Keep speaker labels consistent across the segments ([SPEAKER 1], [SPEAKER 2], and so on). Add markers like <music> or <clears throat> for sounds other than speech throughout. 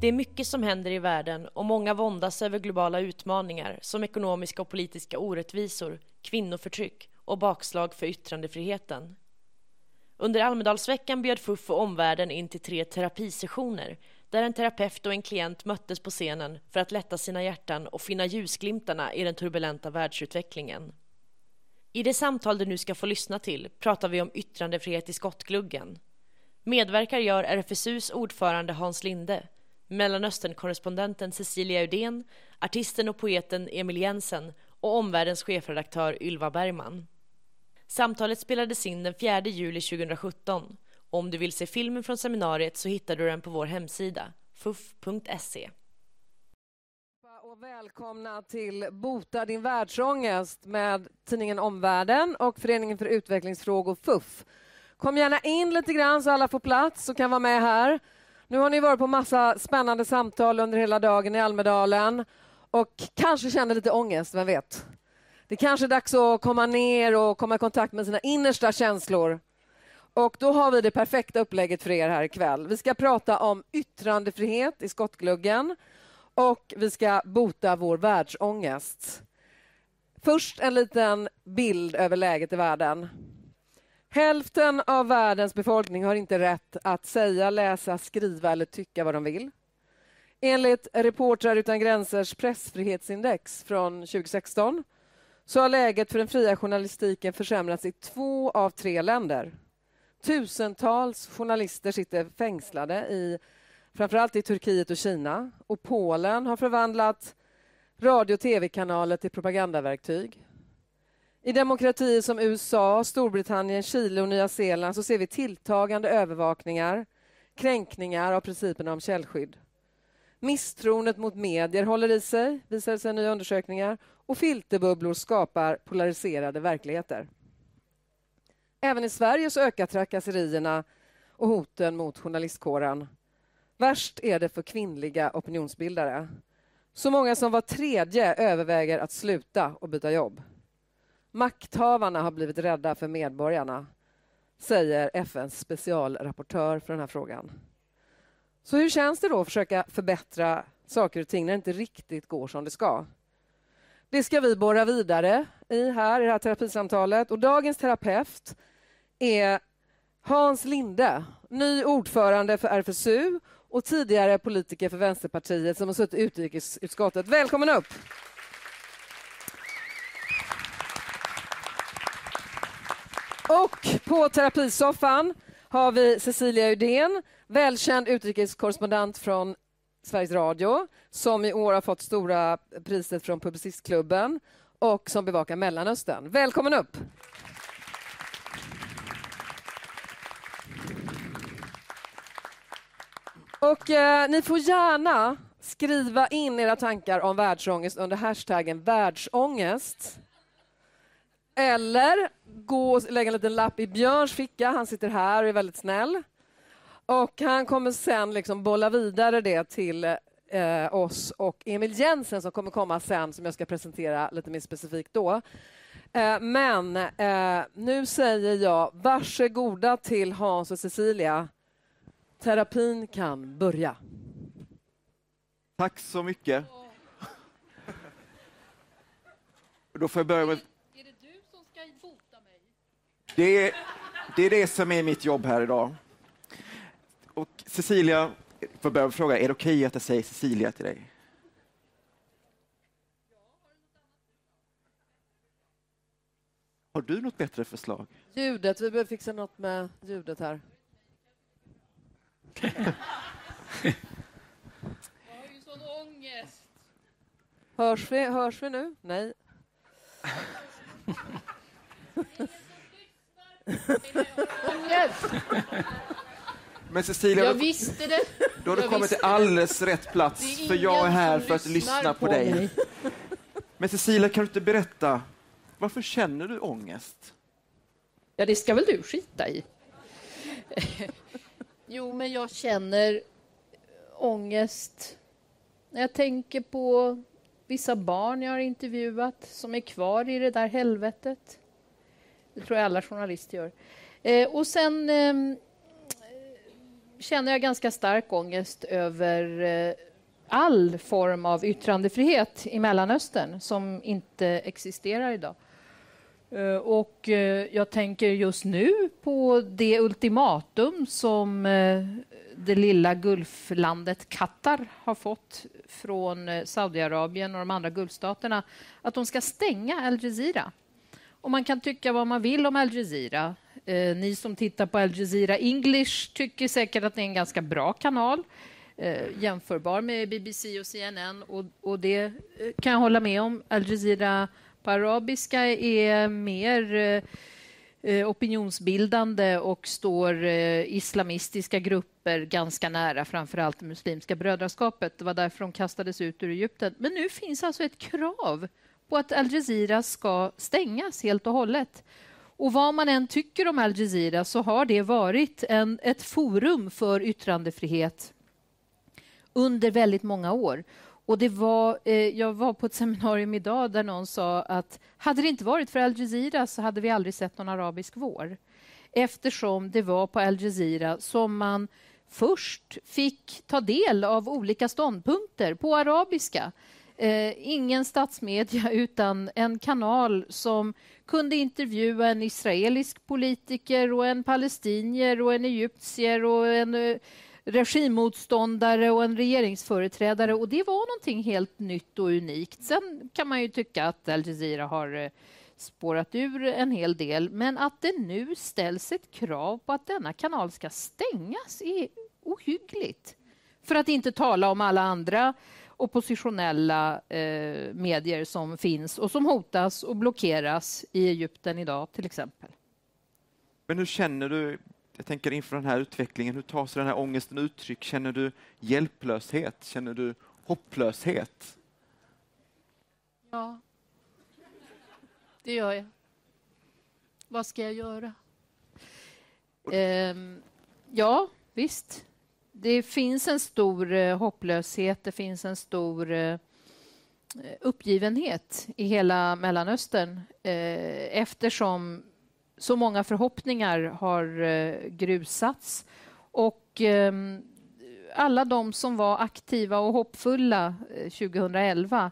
[SPEAKER 1] Det är mycket som händer i världen och många våndas över globala utmaningar som ekonomiska och politiska orättvisor, kvinnoförtryck och bakslag för yttrandefriheten. Under Almedalsveckan bjöd FUF och omvärlden in till tre terapisessioner där en terapeut och en klient möttes på scenen för att lätta sina hjärtan och finna ljusglimtarna i den turbulenta världsutvecklingen. I det samtal du nu ska få lyssna till pratar vi om yttrandefrihet i skottgluggen. Medverkar gör RFSUs ordförande Hans Linde, Mellanösternkorrespondenten Cecilia Udén, artisten och poeten Emil Jensen och omvärldens chefredaktör Ylva Bergman. Samtalet spelades in den 4 juli 2017. Om du vill se filmen från seminariet så hittar du den på vår hemsida, fuff.se.
[SPEAKER 2] Och välkomna till Bota din världsångest med tidningen Omvärlden och Föreningen för utvecklingsfrågor FUF. Kom gärna in lite grann så alla får plats och kan vara med här. Nu har ni varit på massa spännande samtal under hela dagen i Almedalen och kanske känner lite ångest, vem vet? Det kanske är dags att komma ner och komma i kontakt med sina innersta känslor. Och då har vi det perfekta upplägget för er här ikväll. Vi ska prata om yttrandefrihet i skottgluggen och vi ska bota vår världsångest. Först en liten bild över läget i världen. Hälften av världens befolkning har inte rätt att säga, läsa, skriva eller tycka vad de vill. Enligt Reportrar utan gränsers pressfrihetsindex från 2016 så har läget för den fria journalistiken försämrats i två av tre länder. Tusentals journalister sitter fängslade i framförallt i Turkiet och Kina. Och Polen har förvandlat radio och tv-kanaler till propagandaverktyg. I demokratier som USA, Storbritannien, Chile och Nya Zeeland så ser vi tilltagande övervakningar, kränkningar av principerna om källskydd. Misstroendet mot medier håller i sig, visar sig nya undersökningar och filterbubblor skapar polariserade verkligheter. Även i Sverige så ökar trakasserierna och hoten mot journalistkåren. Värst är det för kvinnliga opinionsbildare. Så många som var tredje överväger att sluta och byta jobb. Makthavarna har blivit rädda för medborgarna, säger FNs specialrapportör för den här frågan. Så hur känns det då att försöka förbättra saker och ting när det inte riktigt går som det ska? Det ska vi borra vidare i här i det här terapisamtalet. Och dagens terapeut är Hans Linde, ny ordförande för RFSU och tidigare politiker för Vänsterpartiet som har suttit i utrikesutskottet. Välkommen upp! Och på terapisoffan har vi Cecilia Udén, välkänd utrikeskorrespondent från Sveriges Radio som i år har fått stora priset från Publicistklubben och som bevakar Mellanöstern. Välkommen upp! Och eh, ni får gärna skriva in era tankar om världsångest under hashtaggen världsångest. Eller gå och lägga en liten lapp i Björns ficka. Han sitter här och är väldigt snäll. Och han kommer sen liksom bolla vidare det till eh, oss och Emil Jensen som kommer komma sen, som jag ska presentera lite mer specifikt då. Eh, men eh, nu säger jag varsågoda till Hans och Cecilia. Terapin kan börja.
[SPEAKER 3] Tack så mycket. Då får jag börja med...
[SPEAKER 4] Är det du som ska bota mig?
[SPEAKER 3] Det är, det är det som är mitt jobb här idag. Och Cecilia, får börja fråga, är det okej att jag säger Cecilia till dig? Har du något bättre förslag?
[SPEAKER 2] Ljudet, vi behöver fixa något med ljudet här.
[SPEAKER 4] Jag har ju sån ångest.
[SPEAKER 2] Hörs vi, hörs vi nu? Nej. <laughs>
[SPEAKER 4] Ångest!
[SPEAKER 3] Men Cecilia,
[SPEAKER 4] Jag
[SPEAKER 3] då,
[SPEAKER 4] visste det.
[SPEAKER 3] då har du
[SPEAKER 4] jag
[SPEAKER 3] kommit till alldeles rätt plats, för jag är här för att lyssna på
[SPEAKER 4] på
[SPEAKER 3] dig.
[SPEAKER 4] mig.
[SPEAKER 3] Men Cecilia, kan du inte berätta, varför känner du ångest?
[SPEAKER 4] Ja, det ska väl du skita i. <laughs> jo, men jag känner ångest när jag tänker på vissa barn jag har intervjuat som är kvar i det där helvetet. Det tror jag alla journalister gör. Eh, och sen eh, känner jag ganska stark ångest över eh, all form av yttrandefrihet i Mellanöstern som inte existerar idag. Eh, och eh, jag tänker just nu på det ultimatum som eh, det lilla Gulflandet Qatar har fått från eh, Saudiarabien och de andra Gulfstaterna att de ska stänga Al Jazeera. Och man kan tycka vad man vill om Al Jazeera. Eh, ni som tittar på Al Jazeera English tycker säkert att det är en ganska bra kanal eh, jämförbar med BBC och CNN och, och det eh, kan jag hålla med om. Al Jazeera på arabiska är mer eh, opinionsbildande och står eh, islamistiska grupper ganska nära, framförallt det muslimska brödraskapet. Det var därför de kastades ut ur Egypten. Men nu finns alltså ett krav på att Al Jazeera ska stängas helt och hållet. Och vad man än tycker om Al Jazeera så har det varit en, ett forum för yttrandefrihet under väldigt många år. Och det var, eh, jag var på ett seminarium idag där någon sa att hade det inte varit för Al Jazeera så hade vi aldrig sett någon arabisk vår. Eftersom det var på Al Jazeera som man först fick ta del av olika ståndpunkter på arabiska. Eh, ingen statsmedia, <laughs> utan en kanal som kunde intervjua en israelisk politiker och en palestinier och en egyptier och en eh, regimmotståndare och en regeringsföreträdare och det var någonting helt nytt och unikt. Sen kan man ju tycka att Al Jazeera har eh, spårat ur en hel del, men att det nu ställs ett krav på att denna kanal ska stängas är ohyggligt. För att inte tala om alla andra oppositionella eh, medier som finns och som hotas och blockeras i Egypten idag till exempel.
[SPEAKER 3] Men hur känner du jag tänker inför den här utvecklingen, hur tar sig den här ångesten uttryck? Känner du hjälplöshet? Känner du hopplöshet?
[SPEAKER 4] Ja, det gör jag. Vad ska jag göra? Um, ja, visst. Det finns en stor eh, hopplöshet, det finns en stor eh, eh, uppgivenhet i hela Mellanöstern eftersom så många förhoppningar har grusats. Och ehm, alla de som var aktiva och hoppfulla 2011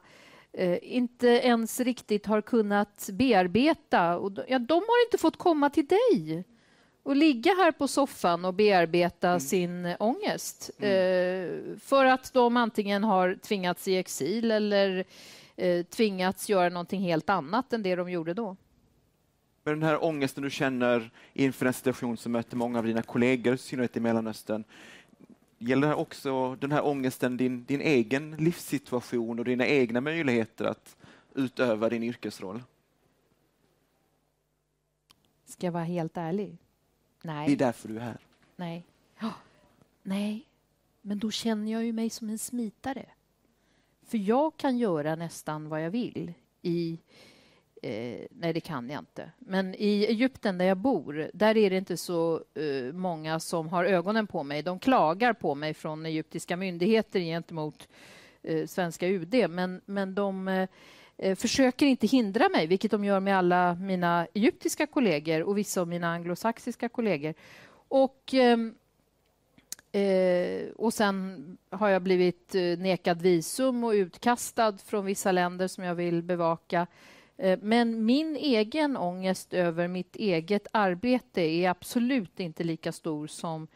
[SPEAKER 4] inte ens riktigt har kunnat bearbeta. Och ja, de har inte fått komma till dig och ligga här på soffan och bearbeta mm. sin ångest. Mm. för att de antingen har tvingats i exil eller tvingats göra någonting helt annat än det de gjorde då.
[SPEAKER 3] Men den här ångesten du känner inför en situation som möter många av dina kollegor, i synnerhet i Mellanöstern, gäller också den här ångesten din, din egen livssituation och dina egna möjligheter att utöva din yrkesroll?
[SPEAKER 4] Ska jag vara helt ärlig? Nej.
[SPEAKER 3] Det är därför du är här.
[SPEAKER 4] Nej. Oh, nej, men då känner jag ju mig som en smitare. För jag kan göra nästan vad jag vill i Eh, nej, det kan jag inte. Men i Egypten där jag bor, där är det inte så eh, många som har ögonen på mig. De klagar på mig från egyptiska myndigheter gentemot eh, svenska UD, men, men de eh, Eh, försöker inte hindra mig, vilket de gör med alla mina egyptiska kollegor och vissa av mina anglosaxiska kollegor. Och ehm, Eh, och sen har jag blivit eh, nekad visum och utkastad från vissa länder som jag vill bevaka. Eh, men min egen ångest över mitt eget arbete är absolut inte lika stor som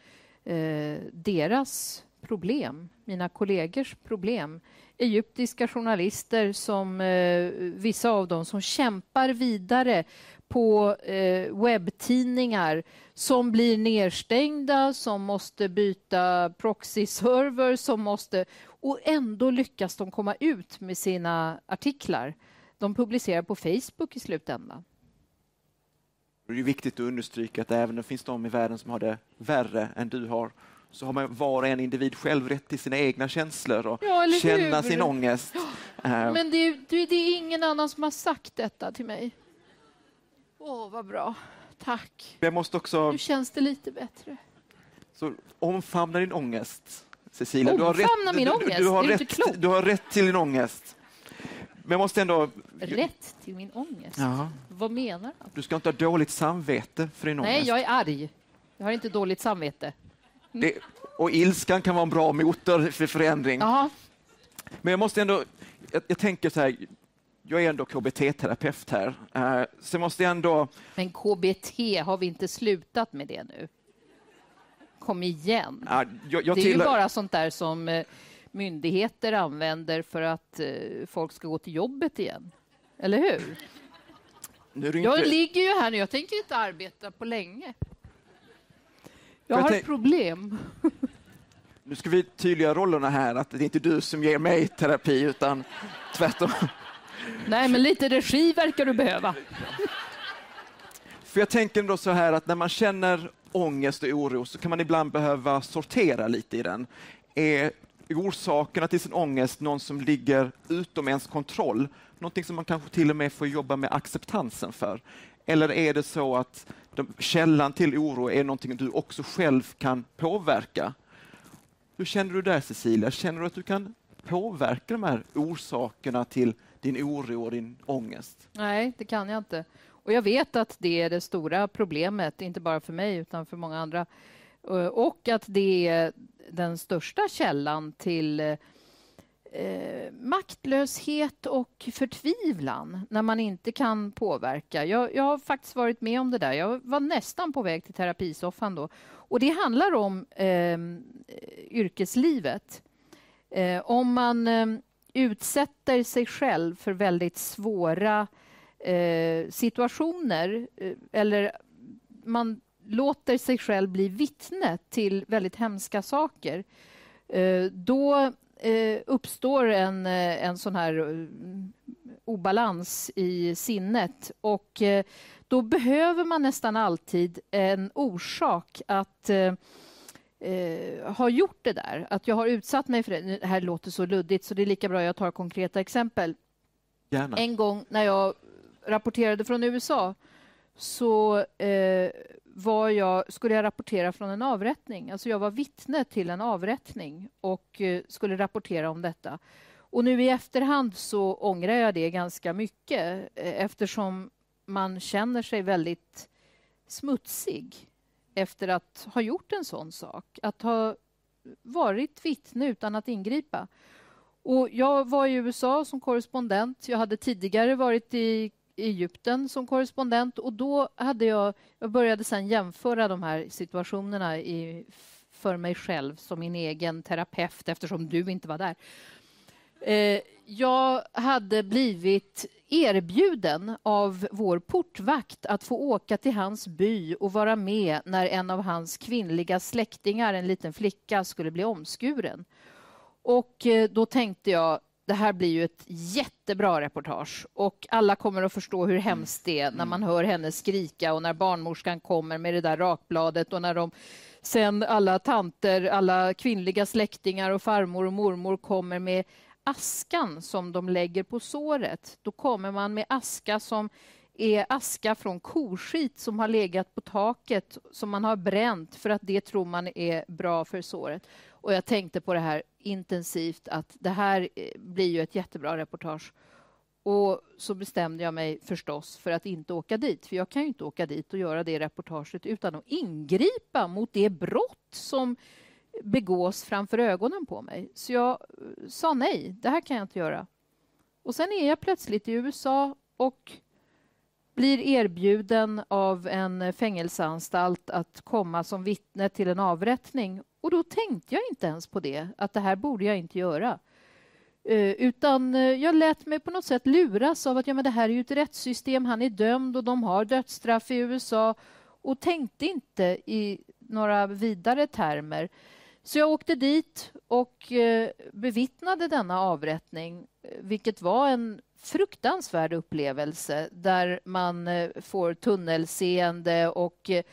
[SPEAKER 4] eh, deras problem, mina kollegors problem. Egyptiska journalister, som eh, vissa av dem, som kämpar vidare på eh, webbtidningar som blir nedstängda, som måste byta proxyserver, som måste... Och ändå lyckas de komma ut med sina artiklar de publicerar på Facebook i slutändan.
[SPEAKER 3] Det är viktigt att understryka att även om det finns de i världen som har det värre än du har, så har man var och en individ själv rätt till sina egna känslor och ja, känna sin ångest.
[SPEAKER 4] Eh. Men det, det, är ingen annan som har sagt detta till mig. Åh, oh, vad bra. Tack.
[SPEAKER 3] Jag måste också...
[SPEAKER 4] Nu känns det lite bättre.
[SPEAKER 3] Så omfamna din ångest, Cecilia.
[SPEAKER 4] Omfamna du har rätt, min ångest? Du, du,
[SPEAKER 3] har rätt, du har rätt till din ångest. Men jag måste ändå...
[SPEAKER 4] Rätt till min ångest? Ja. Vad menar du?
[SPEAKER 3] Du ska inte ha dåligt samvete för din
[SPEAKER 4] Nej,
[SPEAKER 3] ångest.
[SPEAKER 4] jag är arg. Jag har inte dåligt samvete.
[SPEAKER 3] Det, och ilskan kan vara en bra motor för förändring.
[SPEAKER 4] Aha.
[SPEAKER 3] Men jag måste ändå, jag, jag tänker så här, jag är ändå KBT-terapeut här, uh, så jag måste ändå...
[SPEAKER 4] Men KBT, har vi inte slutat med det nu? Kom igen.
[SPEAKER 3] Uh, jag, jag
[SPEAKER 4] det är
[SPEAKER 3] tillhör...
[SPEAKER 4] ju bara sånt där som uh, myndigheter använder för att eh, folk ska gå till jobbet igen. Eller hur?
[SPEAKER 3] Nu
[SPEAKER 4] Jag
[SPEAKER 3] inte...
[SPEAKER 4] ligger ju här nu, jag tänker inte arbeta på länge. Jag, har
[SPEAKER 3] tänk-
[SPEAKER 4] problem. <laughs>
[SPEAKER 3] Nu ska vi tydliga rollerna här, att det är inte du som ger mig terapi, utan tvärtom.
[SPEAKER 4] Nej, men lite regi verkar du behöva.
[SPEAKER 3] För jag tänker ändå så här att när man känner ångest och oro så kan man ibland behöva sortera lite i den. Är orsakerna till sin ångest någon som ligger utom ens kontroll? Någonting som man kanske till och med får jobba med acceptansen för? Eller är det så att de, källan till oro är någonting du också själv kan påverka? Hur känner du där Cecilia? Känner du att du kan påverka de här orsakerna till din oro och din ångest?
[SPEAKER 4] Nej, det kan jag inte. Och jag vet att det är det stora problemet, inte bara för mig utan för många andra. Och att det är den största källan till eh, eh, maktlöshet och förtvivlan när man inte kan påverka. Jag, jag har faktiskt varit med om det där. Jag var nästan på väg till terapisoffan då. Och det handlar om eh, yrkeslivet. Eh, om man eh, utsätter sig själv för väldigt svåra eh, situationer eh, eller man låter sig själv bli vittne till väldigt hemska saker eh, då eh, uppstår en, eh, en sån här eh, obalans i sinnet och eh, då behöver man nästan alltid en orsak att eh, eh, gjort det där, att jag har utsatt mig för det. Det här låter så luddigt så det är lika bra jag tar konkreta exempel.
[SPEAKER 3] Gärna.
[SPEAKER 4] En gång när jag rapporterade från USA så eh, var jag, skulle jag rapportera från en avrättning. Alltså jag var vittne till en avrättning och eh, skulle rapportera om detta. Och nu i efterhand så ångrar jag det ganska mycket eh, eftersom man känner sig väldigt smutsig efter att ha gjort en sån sak. Att ha varit vittne utan att ingripa. Och jag var i USA som korrespondent. Jag hade tidigare varit i Egypten som korrespondent och då hade jag, jag började sen jämföra de här situationerna i, för mig själv som min egen terapeut eftersom du inte var där. Eh, jag hade blivit erbjuden av vår portvakt att få åka till hans by och vara med när en av hans kvinnliga släktingar, en liten flicka, skulle bli omskuren. Och eh, då tänkte jag, det här blir ju ett jättebra reportage och alla kommer att förstå hur hemskt det är när man hör henne skrika och när barnmorskan kommer med det där rakbladet och när de sen alla tanter, alla kvinnliga släktingar och farmor och mormor kommer med askan som de lägger på såret. Då kommer man med aska som är aska från koskit som har legat på taket som man har bränt för att det tror man är bra för såret. Och jag tänkte på det här intensivt att det här eh, blir ju ett jättebra reportage. Och så bestämde jag mig förstås för att inte åka dit, för jag kan ju inte åka dit och göra det reportaget utan att ingripa mot det brott som begås framför ögonen på mig. Så jag eh, sa nej, det här kan jag inte göra. Och sen är jag plötsligt i USA och blir erbjuden av en fängelseanstalt att komma som vittne till en avrättning. Och då tänkte jag inte ens på det, att det här borde jag inte göra. Eh, utan eh, jag lät mig på något sätt luras av att ja, men det här är ju ett rättssystem, han är dömd och de har dödsstraff i USA och tänkte inte i några vidare termer. Så jag åkte dit och eh, bevittnade denna avrättning, eh, vilket var en fruktansvärd upplevelse där man eh, får tunnelseende och eh,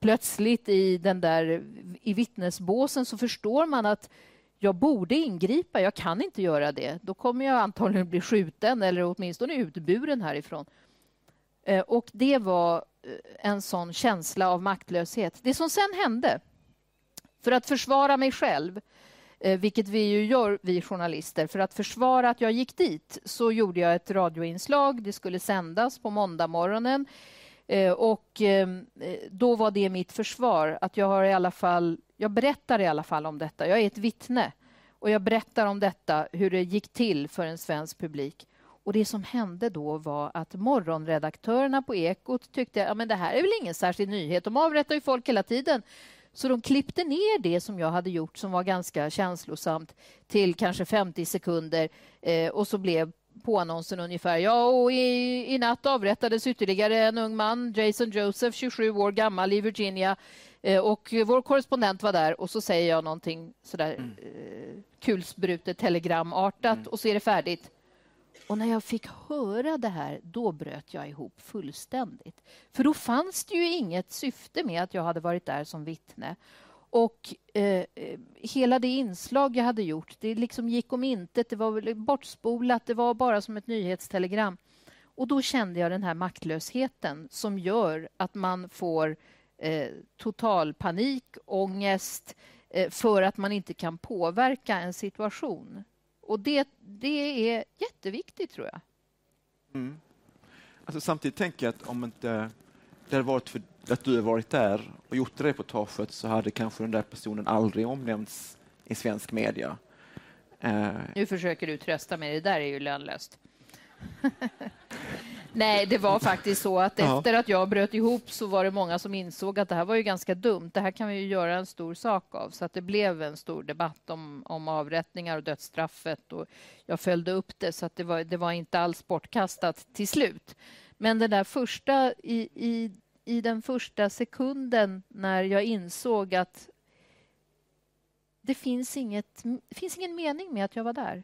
[SPEAKER 4] plötsligt i den där i vittnesbåsen så förstår man att jag borde ingripa, jag kan inte göra det. Då kommer jag antagligen bli skjuten eller åtminstone utburen härifrån. Eh, och det var eh, en sån känsla av maktlöshet. Det som sen hände, för att försvara mig själv, eh, vilket vi ju gör, vi journalister, för att försvara att jag gick dit så gjorde jag ett radioinslag. Det skulle sändas på måndagmorgonen. Eh, och ehm, eh, då var det mitt försvar, att jag har i alla fall, jag berättar i alla fall om detta. Jag är ett vittne och jag berättar om detta, hur det gick till för en svensk publik. Och det som hände då var att morgonredaktörerna på Ekot tyckte att ja, det här är väl ingen särskild nyhet. De avrättar ju folk hela tiden. Så de klippte ner det som jag hade gjort som var ganska känslosamt till kanske 50 sekunder eh, och så blev påannonsen ungefär. Ja, och i, i natt avrättades ytterligare en ung man, Jason Joseph, 27 år gammal i Virginia. Eh, och vår korrespondent var där och så säger jag någonting sådär mm. eh, kulsprutet telegramartat mm. och så är det färdigt. Och när jag fick höra det här, då bröt jag ihop fullständigt. För då fanns det ju inget syfte med att jag hade varit där som vittne. Och eh, eh, hela det inslag jag hade gjort, det liksom gick om intet. Det var bortspolat, det var bara som ett nyhetstelegram. Och då kände jag den här maktlösheten som gör att man får eh, total panik, ångest eh, för att man inte kan påverka en situation. Och det, det är jätteviktigt, tror jag.
[SPEAKER 3] Mm. Alltså, samtidigt tänker jag att om inte det hade varit för att du har varit där och gjort det reportaget så hade kanske den där personen aldrig omnämnts i svensk media.
[SPEAKER 4] Uh. Nu försöker du trösta mig, det där är ju lönlöst. <laughs> Nej, det var faktiskt så att efter att jag bröt ihop så var det många som insåg att det här var ju ganska dumt. Det här kan vi ju göra en stor sak av. Så att det blev en stor debatt om, om avrättningar och dödsstraffet. Och jag följde upp det, så att det, var, det var inte alls bortkastat till slut. Men den där första, i, i, i den första sekunden när jag insåg att det finns, inget, finns ingen mening med att jag var där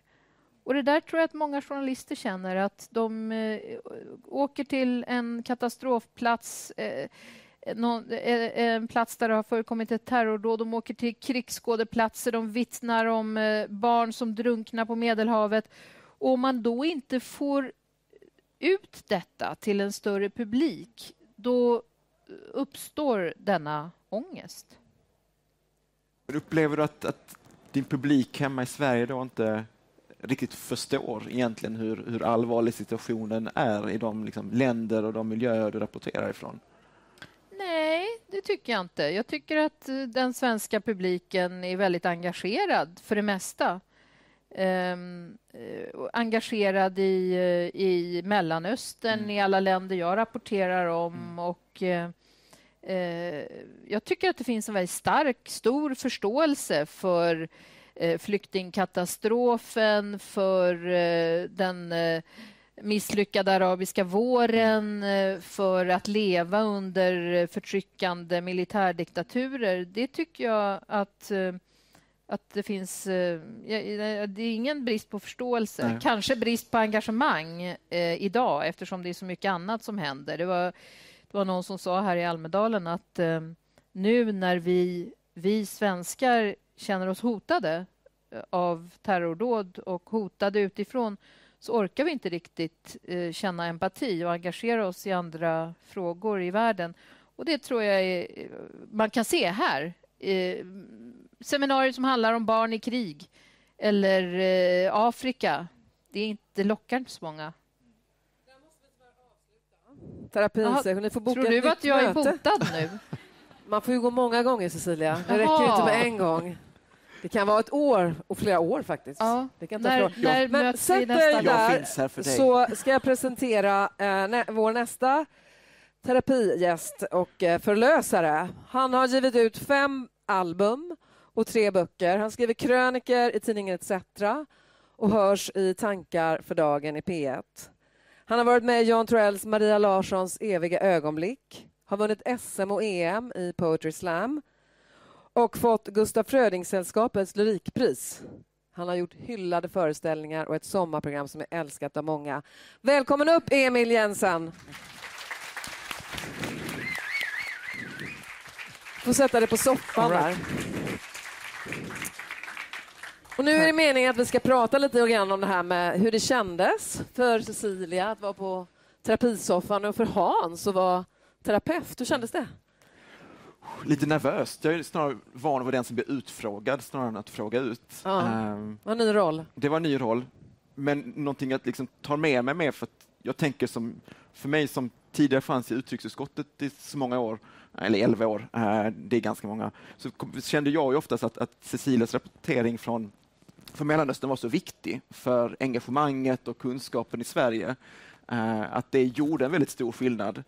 [SPEAKER 4] och Det där tror jag att många journalister känner, att de eh, åker till en katastrofplats eh, någon, eh, en plats där det har förekommit ett terrordåd. De åker till krigsskådeplatser, de vittnar om eh, barn som drunknar på Medelhavet. Och om man då inte får ut detta till en större publik, då uppstår denna ångest.
[SPEAKER 3] Upplever du att, att din publik hemma i Sverige då inte riktigt förstår egentligen hur, hur allvarlig situationen är i de liksom, länder och de miljöer du rapporterar ifrån?
[SPEAKER 4] Nej, det tycker jag inte. Jag tycker att eh, den svenska publiken är väldigt engagerad för det mesta. Um, engagerad i, eh, i Mellanöstern, mm. i alla länder jag rapporterar om. Mm. och uh, uh, Jag tycker att det finns en väldigt stark, stor förståelse för Eh, flyktingkatastrofen, för eh, den eh, misslyckade arabiska våren, för att leva under förtryckande militärdiktaturer. Det tycker jag att att det finns... Det är ingen brist på förståelse. Nej. Kanske brist på engagemang eh, idag eftersom det är så mycket annat som händer. Det var, det var någon som sa här i Almedalen att eh, nu när vi, vi svenskar känner oss hotade eh, av terrordåd och hotade utifrån så orkar vi inte riktigt eh, känna empati och engagera oss i andra frågor i världen. Och Det tror jag är, eh, man kan se här. Eh, seminarier som handlar om barn i krig eller eh, Afrika. Det, är inte, det lockar inte så många.
[SPEAKER 2] Terapisession. Ni får boka
[SPEAKER 4] Tror du att jag är botad nu? <laughs>
[SPEAKER 2] Man får ju gå många gånger, Cecilia. Det räcker inte med en gång. Det kan vara ett år och flera år faktiskt.
[SPEAKER 4] Ja.
[SPEAKER 2] Det kan
[SPEAKER 4] när, när Men sätt dig
[SPEAKER 2] där så ska jag presentera eh, nä vår nästa terapigäst och eh, förlösare. Han har givit ut fem album och tre böcker. Han skriver kröniker i tidningen ETC och hörs i Tankar för dagen i P1. Han har varit med i Jan Troells Maria Larssons Eviga ögonblick har vunnit SM och EM i Poetry Slam och fått Gustaf Fröding-sällskapets lyrikpris. Han har gjort hyllade föreställningar och ett sommarprogram som är älskat av många. Välkommen upp, Emil Jensen! Får sätta dig på soffan där. Och nu är det meningen att vi ska prata lite grann om det här med hur det kändes för Cecilia att vara på terapisoffan och för Hans att vara terapeut. Hur kändes det?
[SPEAKER 3] Lite nervöst. Jag är snarare van att vara den som blir utfrågad snarare än att fråga ut.
[SPEAKER 2] Ja, um, var en ny roll.
[SPEAKER 3] Det var en ny roll, men någonting att liksom ta med mig med för att jag tänker som, för mig som tidigare fanns i utrikesutskottet i så många år, eller elva år, eh, det är ganska många, så kände jag ju oftast att, att Cecilias rapportering från för Mellanöstern var så viktig för engagemanget och kunskapen i Sverige, eh, att det gjorde en väldigt stor skillnad.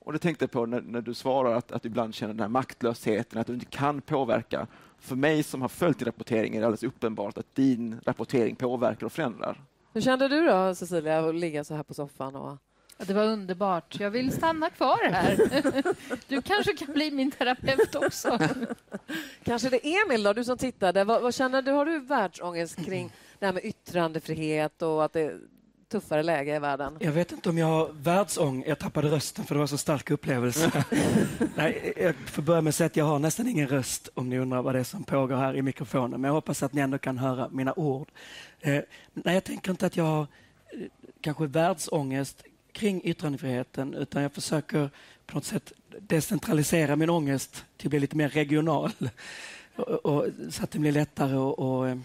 [SPEAKER 3] Och det tänkte jag på när, när du svarar att, att du ibland känner den här maktlösheten, att du inte kan påverka. För mig som har följt din rapportering är det alldeles uppenbart att din rapportering påverkar och förändrar.
[SPEAKER 2] Hur kände du då, Cecilia, att ligga så här på soffan? Och...
[SPEAKER 4] Ja, det var underbart. Jag vill stanna kvar här. Du kanske kan bli min terapeut också.
[SPEAKER 2] Kanske det är Emil, då, du som tittade. Vad, vad, känner du? Har du världsångest kring det här med yttrandefrihet och att det är tuffare läge i världen?
[SPEAKER 5] Jag vet inte om jag har världsångest. Jag tappade rösten för det var så stark upplevelse. <laughs> Nej, jag får börja med att säga att jag har nästan ingen röst om ni undrar vad det är som pågår här i mikrofonen. Men jag hoppas att ni ändå kan höra mina ord. Eh, nej, jag tänker inte att jag har eh, kanske världsångest kring yttrandefriheten utan jag försöker på något sätt decentralisera min ångest till att bli lite mer regional. <laughs> Och, och, så att det blir lättare och, och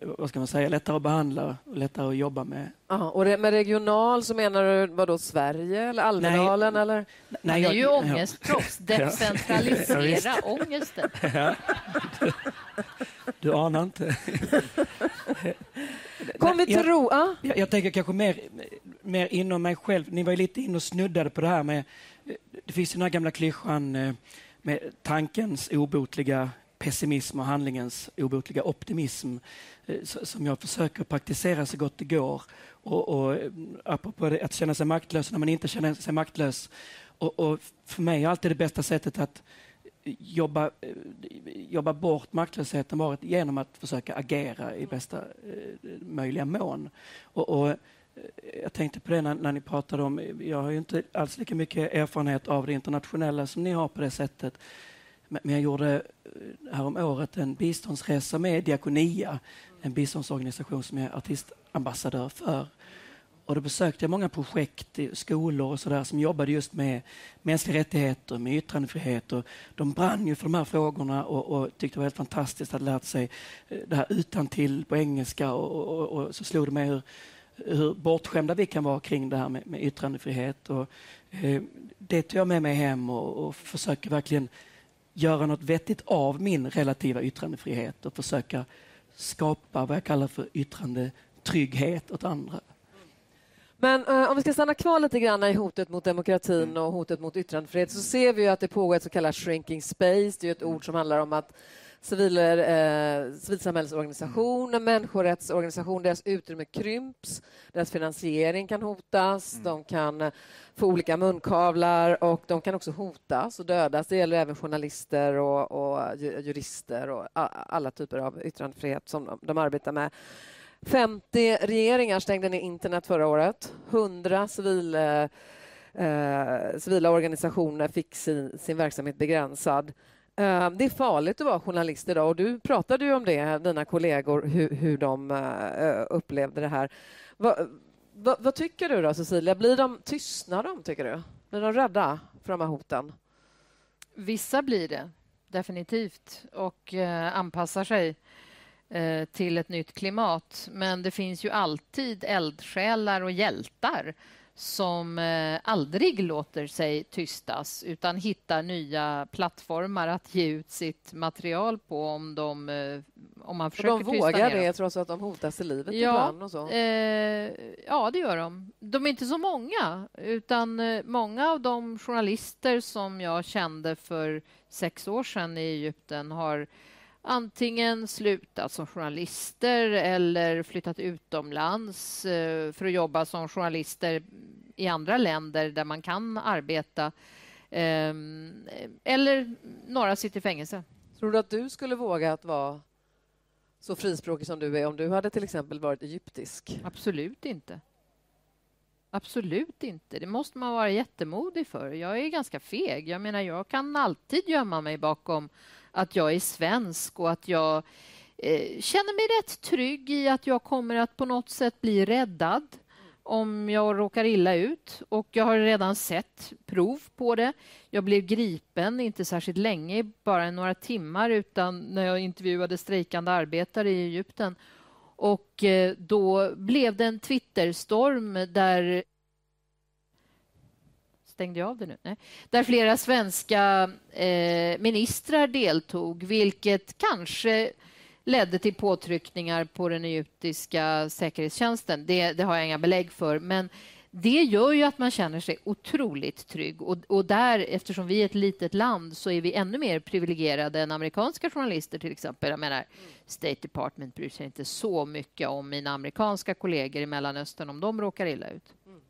[SPEAKER 5] vad ska man säga, lättare att behandla och lättare att jobba med.
[SPEAKER 2] Aha, och med regional så menar du vad då Sverige eller Almedalen? Nej, eller?
[SPEAKER 4] Nej, Han är ju ångestproffs. <laughs> Decentralisera ja, <laughs> ångesten. Ja.
[SPEAKER 5] Du, du anar inte.
[SPEAKER 2] Kom vi till ro.
[SPEAKER 5] Jag, jag tänker kanske mer, mer inom mig själv. Ni var ju lite inne och snuddade på det här med... Eh, det finns den här gamla klyschan eh, med tankens obotliga pessimism och handlingens obotliga optimism eh, som jag försöker praktisera så gott det går. Och, och apropå att känna sig maktlös när man inte känner sig maktlös. Och, och för mig är alltid det bästa sättet att jobba, jobba bort maktlösheten varit genom att försöka agera i bästa möjliga mån. Och, och jag tänkte på det när, när, ni pratade om, jag har ju inte alls lika mycket erfarenhet av det internationella som ni har på det sättet. Men, jag gjorde eh, härom året en biståndsresa med Diakonia, en biståndsorganisation som jag är artistambassadör för. Och då besökte jag många projekt, i skolor och sådär som jobbade just med mänskliga rättigheter, med yttrandefrihet. Och de brann ju för de här frågorna och, och tyckte det var helt fantastiskt att ha lärt sig eh, det här utan till på engelska. Och, och, och, så slog det mig hur, hur bortskämda vi kan vara kring det här med, med yttrandefrihet. Och, eh, det tar jag med mig hem och, och försöker verkligen göra något vettigt av min relativa yttrandefrihet och försöka skapa vad jag kallar för yttrandetrygghet åt andra.
[SPEAKER 2] Men uh, om vi ska stanna kvar lite grann i hotet mot demokratin mm. och hotet mot yttrandefrihet så ser vi att det pågår ett så kallat shrinking space. Det är ett ord som handlar om att civiler, eh, civilsamhällesorganisationer, mm. människorättsorganisationer, deras utrymme krymps, deras finansiering kan hotas, mm. de kan eh, få olika munkavlar och de kan också hotas och dödas. Det gäller även journalister och, och jurister och alla typer av yttrandefrihet som de, de arbetar med. 50 regeringar stängde ner internet förra året. 100 civil, eh, civila organisationer fick sin, sin verksamhet begränsad. Ehm, det är farligt att vara journalist idag och du pratade ju om det, dina kollegor, hur, hur de eh, eh, upplevde det här. Va, va, vad tycker du då, Cecilia? Blir de, tystnar de, tycker du? Blir de rädda för de här hoten?
[SPEAKER 4] Vissa blir det, definitivt, och eh, anpassar sig. Eh, till ett nytt klimat. Men det finns ju alltid eldsjälar och hjältar som eh, aldrig låter sig tystas utan hittar nya plattformar att ge ut sitt material på om, de, eh, om man försöker
[SPEAKER 2] tysta ner De vågar det trots att de hotas till livet ja, ibland? Och så.
[SPEAKER 4] Eh, ja, det gör de. De är inte så många, utan eh, många av de journalister som jag kände för sex år sedan i Egypten har antingen slutat som journalister eller flyttat utomlands för att jobba som journalister i andra länder där man kan arbeta. Ehm, eller några sitter i fängelse.
[SPEAKER 2] Tror du att du skulle våga att vara så frispråkig som du är om du hade till exempel varit egyptisk?
[SPEAKER 4] Absolut inte. Absolut inte. Det måste man vara jättemodig för. Jag är ganska feg. Jag menar, jag kan alltid gömma mig bakom att jag är svensk och att jag eh, känner mig rätt trygg i att jag kommer att på något sätt bli räddad om jag råkar illa ut. Och jag har redan sett prov på det. Jag blev gripen, inte särskilt länge, bara några timmar, utan när jag intervjuade strejkande arbetare i Egypten. Och eh, då blev det en Twitterstorm där stängde jag av det nu? Nej. Där flera svenska eh, ministrar deltog, vilket kanske ledde till påtryckningar på den egyptiska säkerhetstjänsten. Det, det har jag inga belägg för. Men det gör ju att man känner sig otroligt trygg. Och, och, där, eftersom vi är ett litet land, så är vi ännu mer privilegierade än amerikanska journalister till exempel. Jag menar, State Department bryr sig inte så mycket om mina amerikanska kollegor i Mellanöstern om de råkar illa ut. Mm.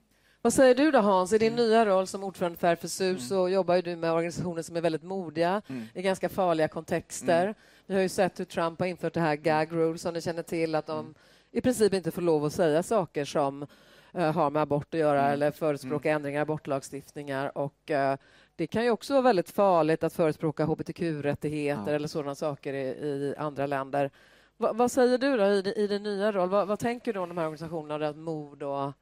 [SPEAKER 2] Vad säger du då Hans? I din mm. nya roll som ordförande för RFSU mm. så jobbar du med organisationer som är väldigt modiga mm. i ganska farliga kontexter. Vi har ju sett hur Trump har infört det här gag rule som ni känner till, att de mm. i princip inte får lov att säga saker som uh, har med abort att göra mm. eller förespråka mm. ändringar i abortlagstiftningar. Och, uh, det kan ju också vara väldigt farligt att förespråka hbtq-rättigheter ja. eller sådana saker i, i andra länder. Va, vad säger du då i, i din nya roll? Va, vad tänker du om de här organisationerna, mod och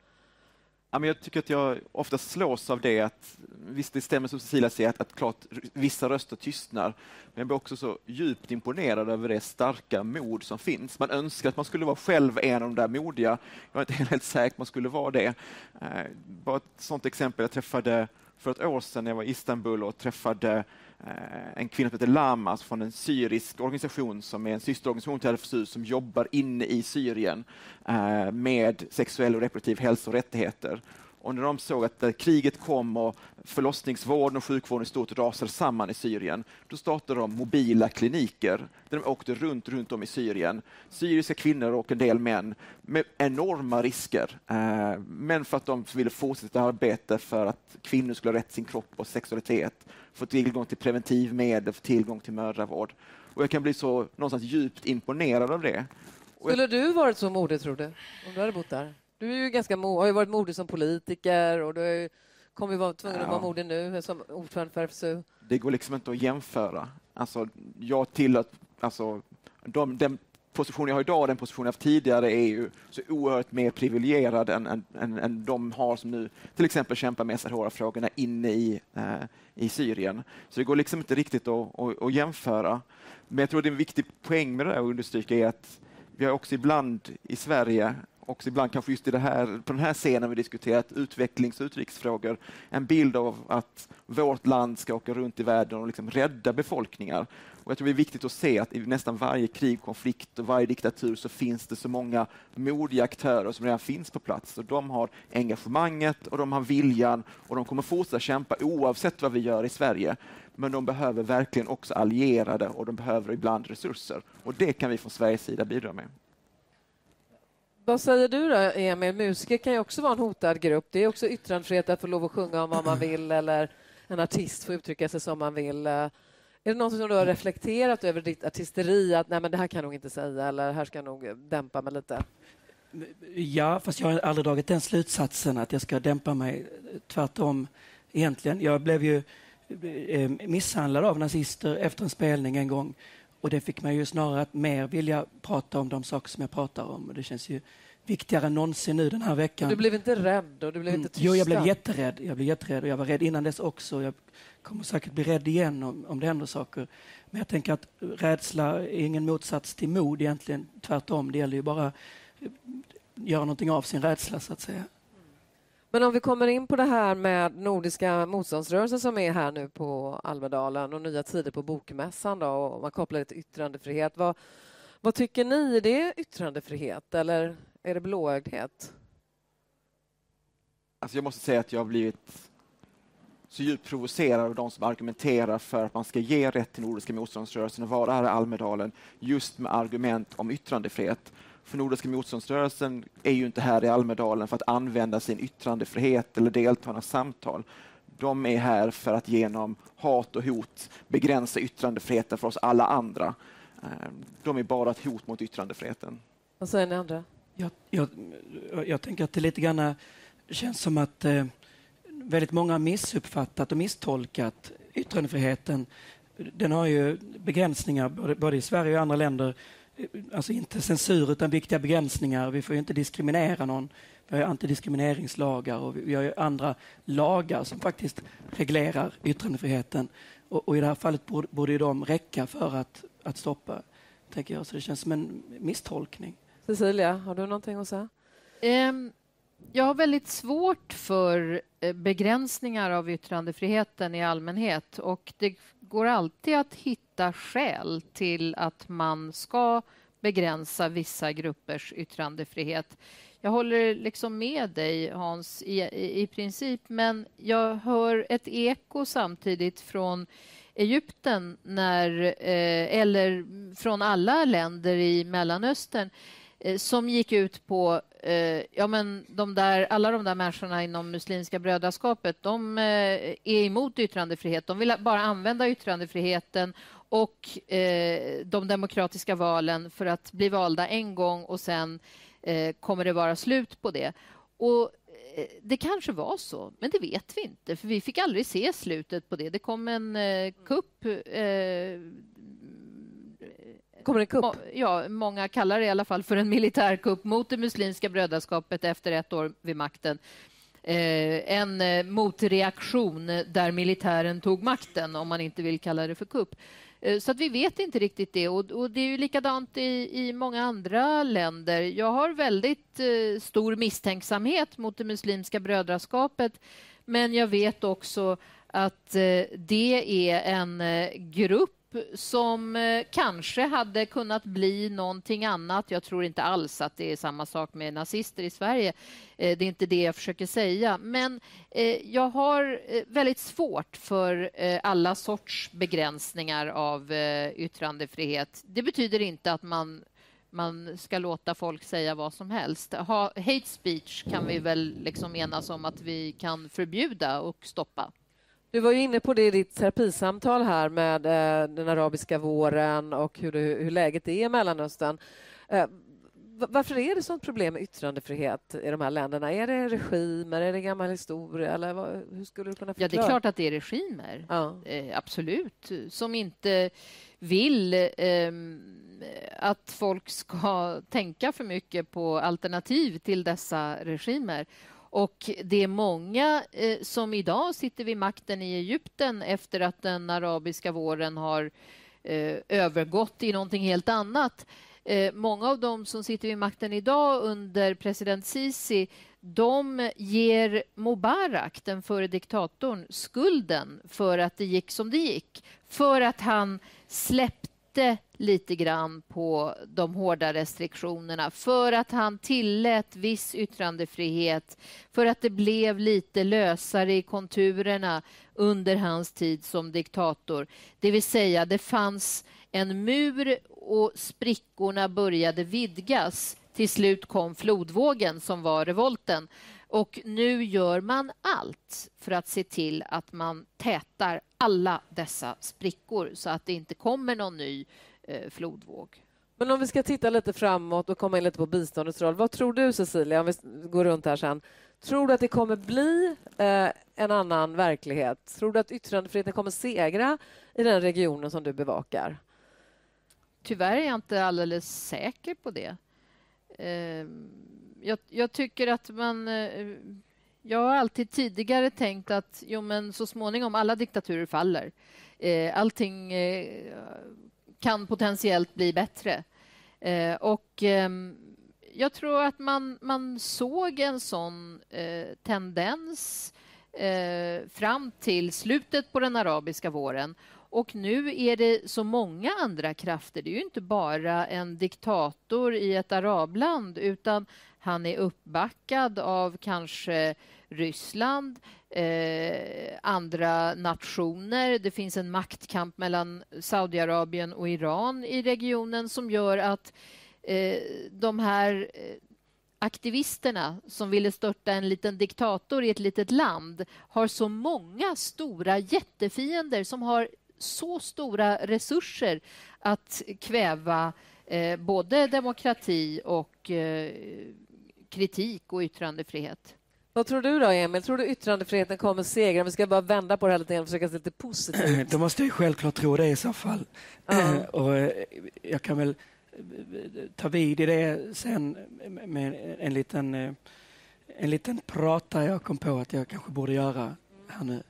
[SPEAKER 3] Ja, men jag tycker att jag ofta slås av det att visst, det stämmer som Cecilia säger att, att klart vissa röster tystnar. Men jag blir också så djupt imponerad över det starka mod som finns. Man önskar att man skulle vara själv en av de där modiga. Jag är inte <laughs> helt säker på att man skulle vara det. Eh, bara ett sånt exempel. Jag träffade för ett år sedan när jag var i Istanbul och träffade Eh, en kvinna som heter Lamas alltså från en syrisk organisation som är en systerorganisation till RFSU som jobbar inne i Syrien eh, med sexuell och reproduktiv hälsa och rättigheter. Och när de såg att kriget kom och förlossningsvården och sjukvården i stort rasade samman i Syrien, då startade de mobila kliniker där de åkte runt, runt om i Syrien. Syriska kvinnor och en del män med enorma risker. Eh, men för att de ville fortsätta arbeta för att kvinnor skulle ha rätt till sin kropp och sexualitet, få tillgång till preventivmedel, få tillgång till mödravård. Och jag kan bli så någonstans djupt imponerad av det.
[SPEAKER 2] Skulle du varit så modig, tror du, om du hade bott där? Du är ju ganska har ju varit modig som politiker och du kommer ju vara tvungen ja. att vara modig nu som ordförande för RFSU.
[SPEAKER 3] Det går liksom inte att jämföra. Alltså, jag tillhör... Alltså, de, den position jag har idag och den position jag haft tidigare är ju så oerhört mer privilegierad än, än, än, än de har som nu till exempel kämpar med SRHR-frågorna inne i, eh, i Syrien. Så det går liksom inte riktigt att, att, att jämföra. Men jag tror det är en viktig poäng med det där att understryka är att vi har också ibland i Sverige också ibland kanske just i det här, på den här scenen vi diskuterat utvecklings och utrikesfrågor, en bild av att vårt land ska åka runt i världen och liksom rädda befolkningar. Och jag tror det är viktigt att se att i nästan varje krig, konflikt och varje diktatur så finns det så många modiga aktörer som redan finns på plats. Och de har engagemanget och de har viljan och de kommer fortsätta kämpa oavsett vad vi gör i Sverige. Men de behöver verkligen också allierade och de behöver ibland resurser. Och det kan vi från Sveriges sida bidra med.
[SPEAKER 2] Vad säger du då, Emil? Musiker kan ju också vara en hotad grupp. Det är också yttrandefrihet att få lov att sjunga om vad man vill <clears throat> eller en artist får uttrycka sig som man vill. Är det något som du har reflekterat över ditt artisteri? Att nej, men det här kan jag nog inte säga eller här ska jag nog dämpa mig lite?
[SPEAKER 5] Ja, fast jag har aldrig dragit den slutsatsen att jag ska dämpa mig. Tvärtom, egentligen. Jag blev ju eh, misshandlad av nazister efter en spelning en gång och det fick mig ju snarare att mer vilja prata om de saker som jag pratar om. Och det känns ju viktigare än någonsin nu den här veckan.
[SPEAKER 2] Du blev inte rädd och du blev inte tystad?
[SPEAKER 5] Jo, jag blev jätterädd. Jag blev jätterädd och jag var rädd innan dess också. Jag kommer säkert bli rädd igen om, om det händer saker. Men jag tänker att rädsla är ingen motsats till mod egentligen. Tvärtom, det gäller ju bara att göra någonting av sin rädsla så att säga.
[SPEAKER 2] Men om vi kommer in på det här med Nordiska motståndsrörelsen som är här nu på Almedalen och Nya Tider på Bokmässan då, och man kopplar det till yttrandefrihet. Vad, vad tycker ni? Är det yttrandefrihet eller är det blåögdhet?
[SPEAKER 3] Alltså jag måste säga att jag har blivit så djupt provocerad av de som argumenterar för att man ska ge rätt till Nordiska motståndsrörelsen att vara här i Almedalen just med argument om yttrandefrihet. För Nordiska motståndsrörelsen är ju inte här i Almedalen för att använda sin yttrandefrihet eller delta i samtal. De är här för att genom hat och hot begränsa yttrandefriheten för oss alla andra. Eh, de är bara ett hot mot yttrandefriheten.
[SPEAKER 2] Vad säger ni andra?
[SPEAKER 5] Jag, jag, jag tänker att det lite grann känns som att eh, väldigt många har missuppfattat och misstolkat yttrandefriheten. Den har ju begränsningar både, både i Sverige och i andra länder alltså inte censur utan viktiga begränsningar. Vi får inte diskriminera någon. Vi har antidiskrimineringslagar och vi har andra lagar som faktiskt reglerar yttrandefriheten. Och, och i det här fallet borde, borde de räcka för att, att stoppa, tänker jag. Så det känns som en misstolkning.
[SPEAKER 2] Cecilia, har du någonting att säga?
[SPEAKER 4] Um, jag har väldigt svårt för eh, begränsningar av yttrandefriheten i allmänhet och det går alltid att hitta skäl till att man ska begränsa vissa gruppers yttrandefrihet. Jag håller liksom med dig, Hans, i, i, i princip men jag hör ett eko samtidigt från Egypten när, eh, eller från alla länder i Mellanöstern eh, som gick ut på eh, ja, men de där, alla de där människorna inom Muslimska brödraskapet de eh, är emot yttrandefrihet. De vill bara använda yttrandefriheten och eh, de demokratiska valen för att bli valda en gång och sen eh, kommer det vara slut på det. Och eh, det kanske var så, men det vet vi inte, för vi fick aldrig se slutet på det. Det kom en eh, kupp eh,
[SPEAKER 2] Kommer en kupp?
[SPEAKER 4] Ja, många kallar det i alla fall för en militärkupp mot det muslimska brödraskapet efter ett år vid makten. Eh, en eh, motreaktion där militären tog makten, om man inte vill kalla det för kupp. Eh, så att vi vet inte riktigt det. Och, och det är ju likadant i, i många andra länder. Jag har väldigt eh, stor misstänksamhet mot det muslimska brödraskapet men jag vet också att eh, det är en eh, grupp som eh, kanske hade kunnat bli någonting annat. Jag tror inte alls att det är samma sak med nazister i Sverige. Eh, det är inte det jag försöker säga. Men eh, jag har väldigt svårt för alla sorts begränsningar av yttrandefrihet. Det betyder inte att man man ska låta folk säga vad som helst. hate speech kan vi väl liksom enas om att vi kan förbjuda och stoppa.
[SPEAKER 2] Du var ju inne på det i ditt terapisamtal här med eh, den arabiska våren och hur, det, hur läget är i Mellanöstern. Eh, varför är det sånt problem med yttrandefrihet i de här länderna? Är det regimer, är det gammal historia eller vad, hur skulle du kunna förklara?
[SPEAKER 4] Ja, det är klart att det är regimer. Ja. Eh, absolut. Som inte vill eh, att folk ska tänka för mycket på alternativ till dessa regimer. Och det är många eh, som idag sitter vid makten i Egypten efter att den arabiska våren har eh, övergått i någonting helt annat. Eh, många av dem som sitter vid makten idag under president Sisi de ger Mubarak, den före diktatorn, skulden för att det gick som det gick. För att han släppte lite, lite grann på de hårda restriktionerna för att han tillät viss yttrandefrihet, för att det blev lite lösare i konturerna under hans tid som diktator. Det vill säga, det fanns en mur och sprickorna började vidgas. Till slut kom flodvågen som var revolten. Och nu gör man allt för att se till att man tätar alla dessa sprickor så att det inte kommer någon ny eh, flodvåg.
[SPEAKER 2] Men om vi ska titta lite framåt och komma in lite på biståndets roll. Vad tror du, Cecilia, om vi går runt här sen? Tror du att det kommer bli eh, en annan verklighet? Tror du att yttrandefriheten kommer segra i den regionen som du bevakar?
[SPEAKER 4] Tyvärr är jag inte alldeles säker på det. Eh, jag, jag, tycker att man... Eh, jag har alltid tidigare tänkt att jo, men så småningom alla diktaturer faller. Eh, allting eh, kan potentiellt bli bättre. Och ehm, jag tror att man, man såg en sån tendens fram till slutet på den arabiska våren. Och nu är det så många andra krafter. Det är ju inte bara en diktator i ett arabland utan han är uppbackad av kanske Ryssland, eh, andra nationer. Det finns en maktkamp mellan Saudiarabien och Iran i regionen som gör att eh, de här eh, aktivisterna som ville störta en liten diktator i ett litet land har så många stora jättefiender som har så stora resurser att kväva eh, både demokrati och eh, kritik och yttrandefrihet.
[SPEAKER 2] Vad tror du då, Emil? Tror du yttrandefriheten kommer segra? Vi ska bara vända på det här lite grann och försöka se lite positivt. <clears throat>
[SPEAKER 5] Då måste jag självklart tro det i så fall. Uh. <clears throat> och eh, jag kan väl eh, ta vid i det sen med en liten, eh, en liten prata jag kom på att jag kanske borde göra här nu.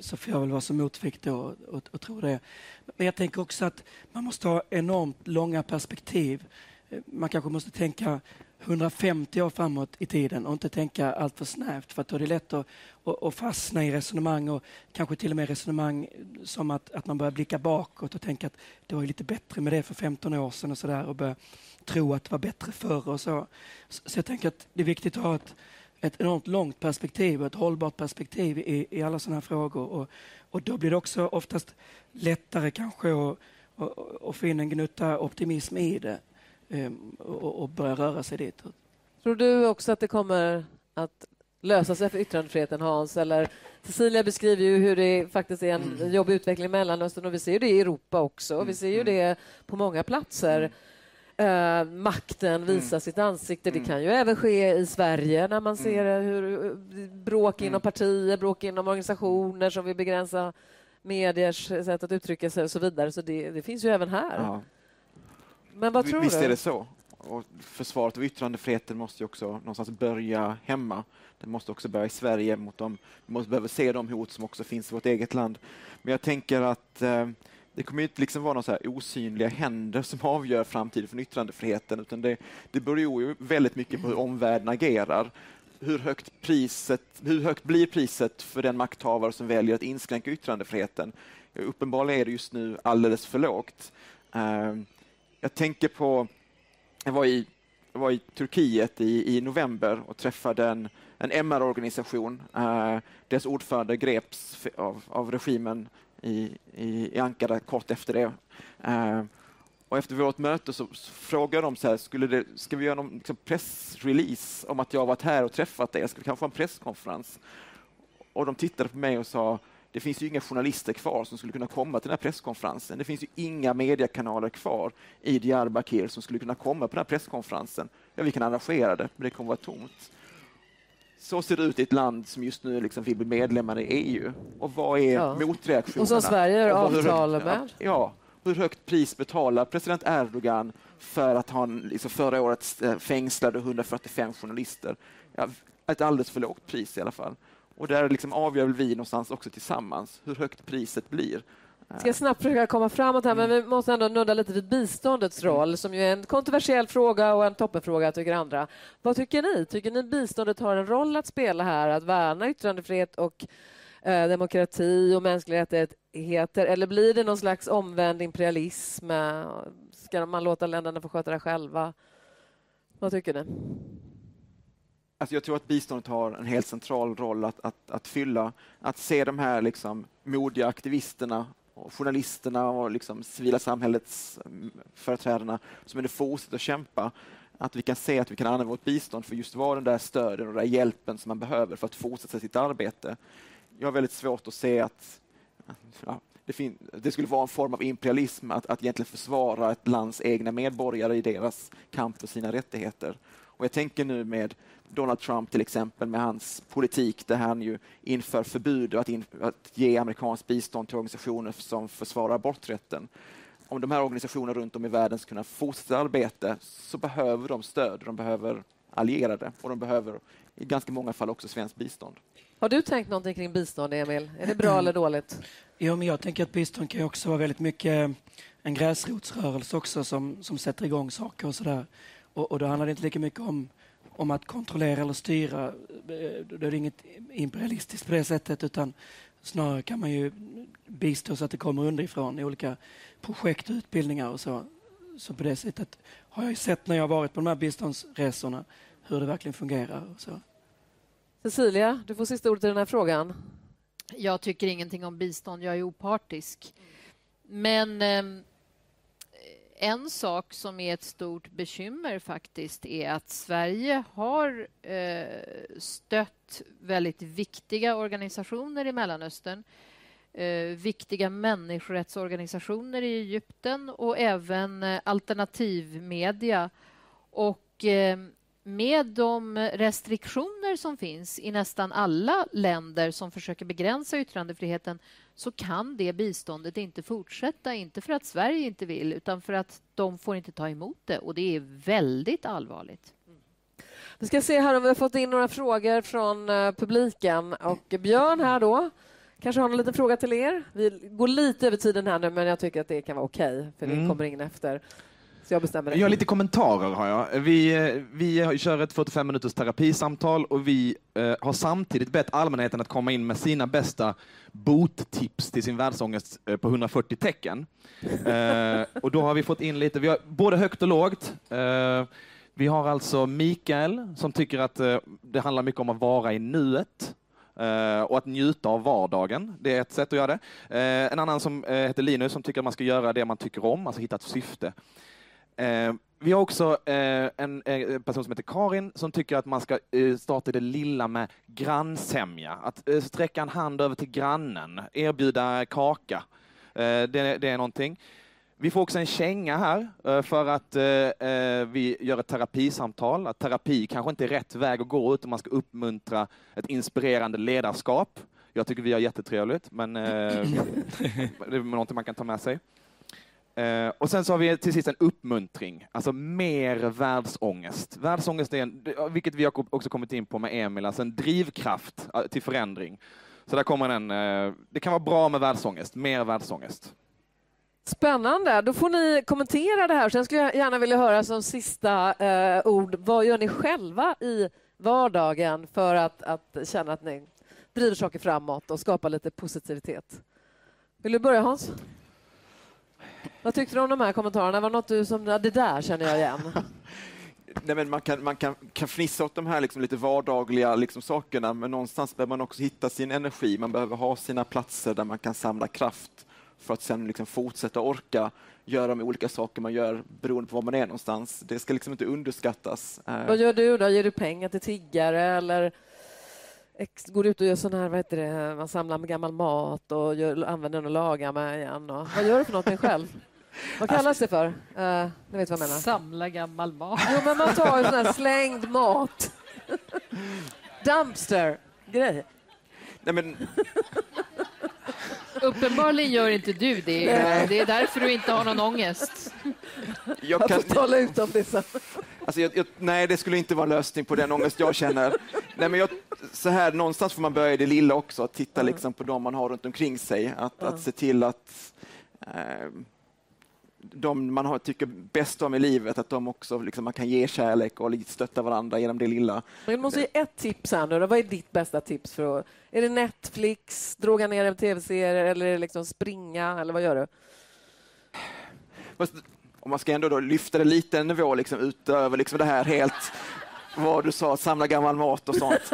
[SPEAKER 5] Så får jag väl vara så motvikt då och, och tro det. Men jag tänker också att man måste ha enormt långa perspektiv. Man kanske måste tänka 150 år framåt i tiden och inte tänka allt för snävt för att då är det lätt att, att, att fastna i resonemang och kanske till och med resonemang som att, att man börjar blicka bakåt och tänka att det var lite bättre med det för 15 år sedan och så där och börja tro att det var bättre förr och så. Så jag tänker att det är viktigt att ha ett, ett enormt långt perspektiv och ett hållbart perspektiv i, i alla sådana här frågor och, och då blir det också oftast lättare kanske att, och, och få in en gnutta optimism i det och, och börja röra sig dit.
[SPEAKER 2] Tror du också att det kommer att lösa sig för yttrandefriheten, Hans? Eller Cecilia beskriver ju hur det faktiskt är en mm. jobbig utveckling i Mellanöstern och vi ser det i Europa också. Vi ser ju mm. det på många platser. Uh, makten visar mm. sitt ansikte. Det kan ju även ske i Sverige när man ser hur eh, bråk inom partier, bråk inom organisationer som vill begränsa mediers sätt att uttrycka sig och så vidare. Så det, det finns ju även här. Ja. Men vad tror
[SPEAKER 3] Visst
[SPEAKER 2] du?
[SPEAKER 3] är det så. Och försvaret av yttrandefriheten måste ju också någonstans börja hemma. Det måste också börja i Sverige. Mot dem. Vi måste behöva se de hot som också finns i vårt eget land. Men jag tänker att eh, det kommer inte liksom vara några osynliga händer som <laughs> avgör framtiden för yttrandefriheten, utan det, det beror ju väldigt mycket på hur omvärlden agerar. Hur högt, priset, hur högt blir priset för den makthavare som väljer att inskränka yttrandefriheten? Uppenbarligen är det just nu alldeles för lågt. Uh, jag tänker på, jag var i, jag var i Turkiet i, i november och träffade en, en MR-organisation. Eh, deras ordförande greps av, av regimen i, i, i Ankara kort efter det. Eh, och efter vårt möte så, så frågade de så här, skulle det, ska vi göra någon liksom, pressrelease om att jag varit här och träffat dig? Ska vi kanske ha en presskonferens? Och de tittade på mig och sa, det finns ju inga journalister kvar som skulle kunna komma till den här presskonferensen. Det finns ju inga mediekanaler kvar i Diyarbakir som skulle kunna komma på den här presskonferensen. Ja, vi kan arrangera det, men det kommer vara tomt. Så ser det ut i ett land som just nu liksom vill bli medlemmar i EU. Och vad är ja. motreaktionerna?
[SPEAKER 2] Och som Sverige gör avtal med.
[SPEAKER 3] Ja, hur högt pris betalar president Erdogan för att han liksom förra året eh, fängslade 145 journalister? Ja, ett alldeles för lågt pris i alla fall. Och där liksom avgör vi någonstans också tillsammans hur högt priset blir.
[SPEAKER 2] Jag ska snabbt försöka komma framåt här, men vi måste ändå nudda lite vid biståndets mm. roll, som ju är en kontroversiell fråga och en toppenfråga, tycker andra. Vad tycker ni? Tycker ni biståndet har en roll att spela här, att värna yttrandefrihet och eh, demokrati och mänskliga rättigheter, eller blir det någon slags omvänd imperialism? Ska man låta länderna få sköta det själva? Vad tycker ni?
[SPEAKER 3] Alltså jag tror att biståndet har en helt central roll att, att, att fylla. Att se de här liksom modiga aktivisterna, och journalisterna och liksom civila samhällets mm, företrädarna som ändå fortsätter att kämpa. Att vi kan se att vi kan använda vårt bistånd för just vara den där stöden och den där hjälpen som man behöver för att fortsätta sitt arbete. Jag har väldigt svårt att se att ja, det, det, skulle vara en form av imperialism att, att egentligen försvara ett lands egna medborgare i deras kamp för sina rättigheter. Och jag tänker nu med Donald Trump till exempel med hans politik där han ju inför förbud att, in, att ge amerikanskt bistånd till organisationer som försvarar aborträtten. Om de här organisationerna runt om i världen ska kunna fortsätta arbeta så behöver de stöd, de behöver allierade och de behöver i ganska många fall också svenskt bistånd.
[SPEAKER 2] Har du tänkt någonting kring bistånd, Emil? Är det bra <clears throat> eller dåligt?
[SPEAKER 5] Jo, men jag tänker att bistånd kan också vara väldigt mycket en gräsrotsrörelse också som, som sätter igång saker och sådär. Och, och då handlar det inte lika mycket om om att kontrollera eller styra. Eh, då är det inget imperialistiskt på det sättet utan snarare kan man ju bistå så att det kommer underifrån i olika projekt och utbildningar och så. Så på det sättet har jag sett när jag varit på de här biståndsresorna hur det verkligen fungerar. Och så.
[SPEAKER 2] Cecilia, du får sista ordet i den här frågan.
[SPEAKER 4] Jag tycker ingenting om bistånd, jag är opartisk. Men eh, en sak som är ett stort bekymmer faktiskt är att Sverige har eh, stött väldigt viktiga organisationer i Mellanöstern. Eh, viktiga människorättsorganisationer i Egypten och även eh, alternativmedia. Och eh, med de restriktioner som finns i nästan alla länder som försöker begränsa yttrandefriheten så kan det biståndet inte fortsätta. Inte för att Sverige inte vill, utan för att de får inte ta emot det. Och det är väldigt allvarligt.
[SPEAKER 2] Vi ska se här om vi har fått in några frågor från uh, publiken. Och Björn här då, kanske har en liten fråga till er. Vi går lite över tiden här nu, men jag tycker att det kan vara okej, okay, för mm. det kommer in efter. Så jag bestämmer det.
[SPEAKER 6] Jag har lite kommentarer. Har jag. Vi, eh, vi kör ett 45 minuters terapisamtal och vi eh, har samtidigt bett allmänheten att komma in med sina bästa bottips till sin världsångest eh, på 140 tecken. Eh, och då har vi fått in lite, vi har både högt och lågt. Eh, vi har alltså Mikael som tycker att eh, det handlar mycket om att vara i nuet. Eh, och att njuta av vardagen. Det är ett sätt att göra det. Eh, en annan som heter Linus som tycker att man ska göra det man tycker om, alltså hitta ett syfte vi har också en, en, person som heter Karin som tycker att man ska starta det lilla med grannsämja. Att sträcka en hand över till grannen, erbjuda kaka. Det, det, är någonting. Vi får också en känga här eh, för att eh, eh, vi gör ett terapisamtal. Att terapi kanske inte är rätt väg att gå utan man ska uppmuntra ett inspirerande ledarskap. Jag tycker vi har jättetrevligt, men <laughs> det är någonting man kan ta med sig. Eh, och sen så har vi till sist en uppmuntring, alltså mer världsångest. Världsångest är, en, vilket vi har också kommit in på med Emil, alltså en drivkraft till förändring. Så där kommer den. Eh, det kan vara bra med världsångest, mer världsångest.
[SPEAKER 2] Spännande. Då får ni kommentera det här. Sen skulle jag gärna vilja höra som sista eh, ord, vad gör ni själva i vardagen för att, att känna att ni driver saker framåt och skapar lite positivitet? Vill du börja, Hans? Vad tyckte du om de här kommentarerna? Var något du som, det där känner jag igen? <laughs>
[SPEAKER 3] Nej, men man kan, man kan, kan fnissa åt de här liksom lite vardagliga liksom sakerna, men någonstans behöver man också hitta sin energi. Man behöver ha sina platser där man kan samla kraft för att sen liksom fortsätta orka göra de olika saker man gör beroende på var man är någonstans. Det ska liksom inte underskattas.
[SPEAKER 2] Eh. Vad gör du då? Ger du pengar till tiggare eller går ut och gör sån här, vad heter det, man samlar med gammal mat och gör, använder den och lagar med igen? Och, vad gör du för någonting själv? Vad kallas det för? Uh, ni vet vad jag menar.
[SPEAKER 4] Samla gammal mat.
[SPEAKER 2] Jo, men man tar ju sån här slängd mat. Dumpster-grej.
[SPEAKER 3] Nej, men
[SPEAKER 4] Uppenbarligen gör inte du det. Nej. Det är därför du inte har någon ångest.
[SPEAKER 2] Jag, kan... jag får tala ut om det sen.
[SPEAKER 3] Alltså jag, jag, nej, det skulle inte vara lösning på den ångest jag känner. Nej, men jag, så här, någonstans får man börja i det lilla också, att titta liksom på de man har runt omkring sig. Att, att se till att eh, de man har, tycker bäst om i livet, att de också liksom, man kan ge kärlek och stötta varandra genom det lilla.
[SPEAKER 2] Men måste ge ett tips här nu. Vad är ditt bästa tips? för att, Är det Netflix, droga ner en tv-serie eller liksom springa? Eller vad gör du?
[SPEAKER 3] Om man ska ändå då lyfta det lite en nivå liksom, utöver liksom det här helt vad du sa, samla gammal mat och sånt.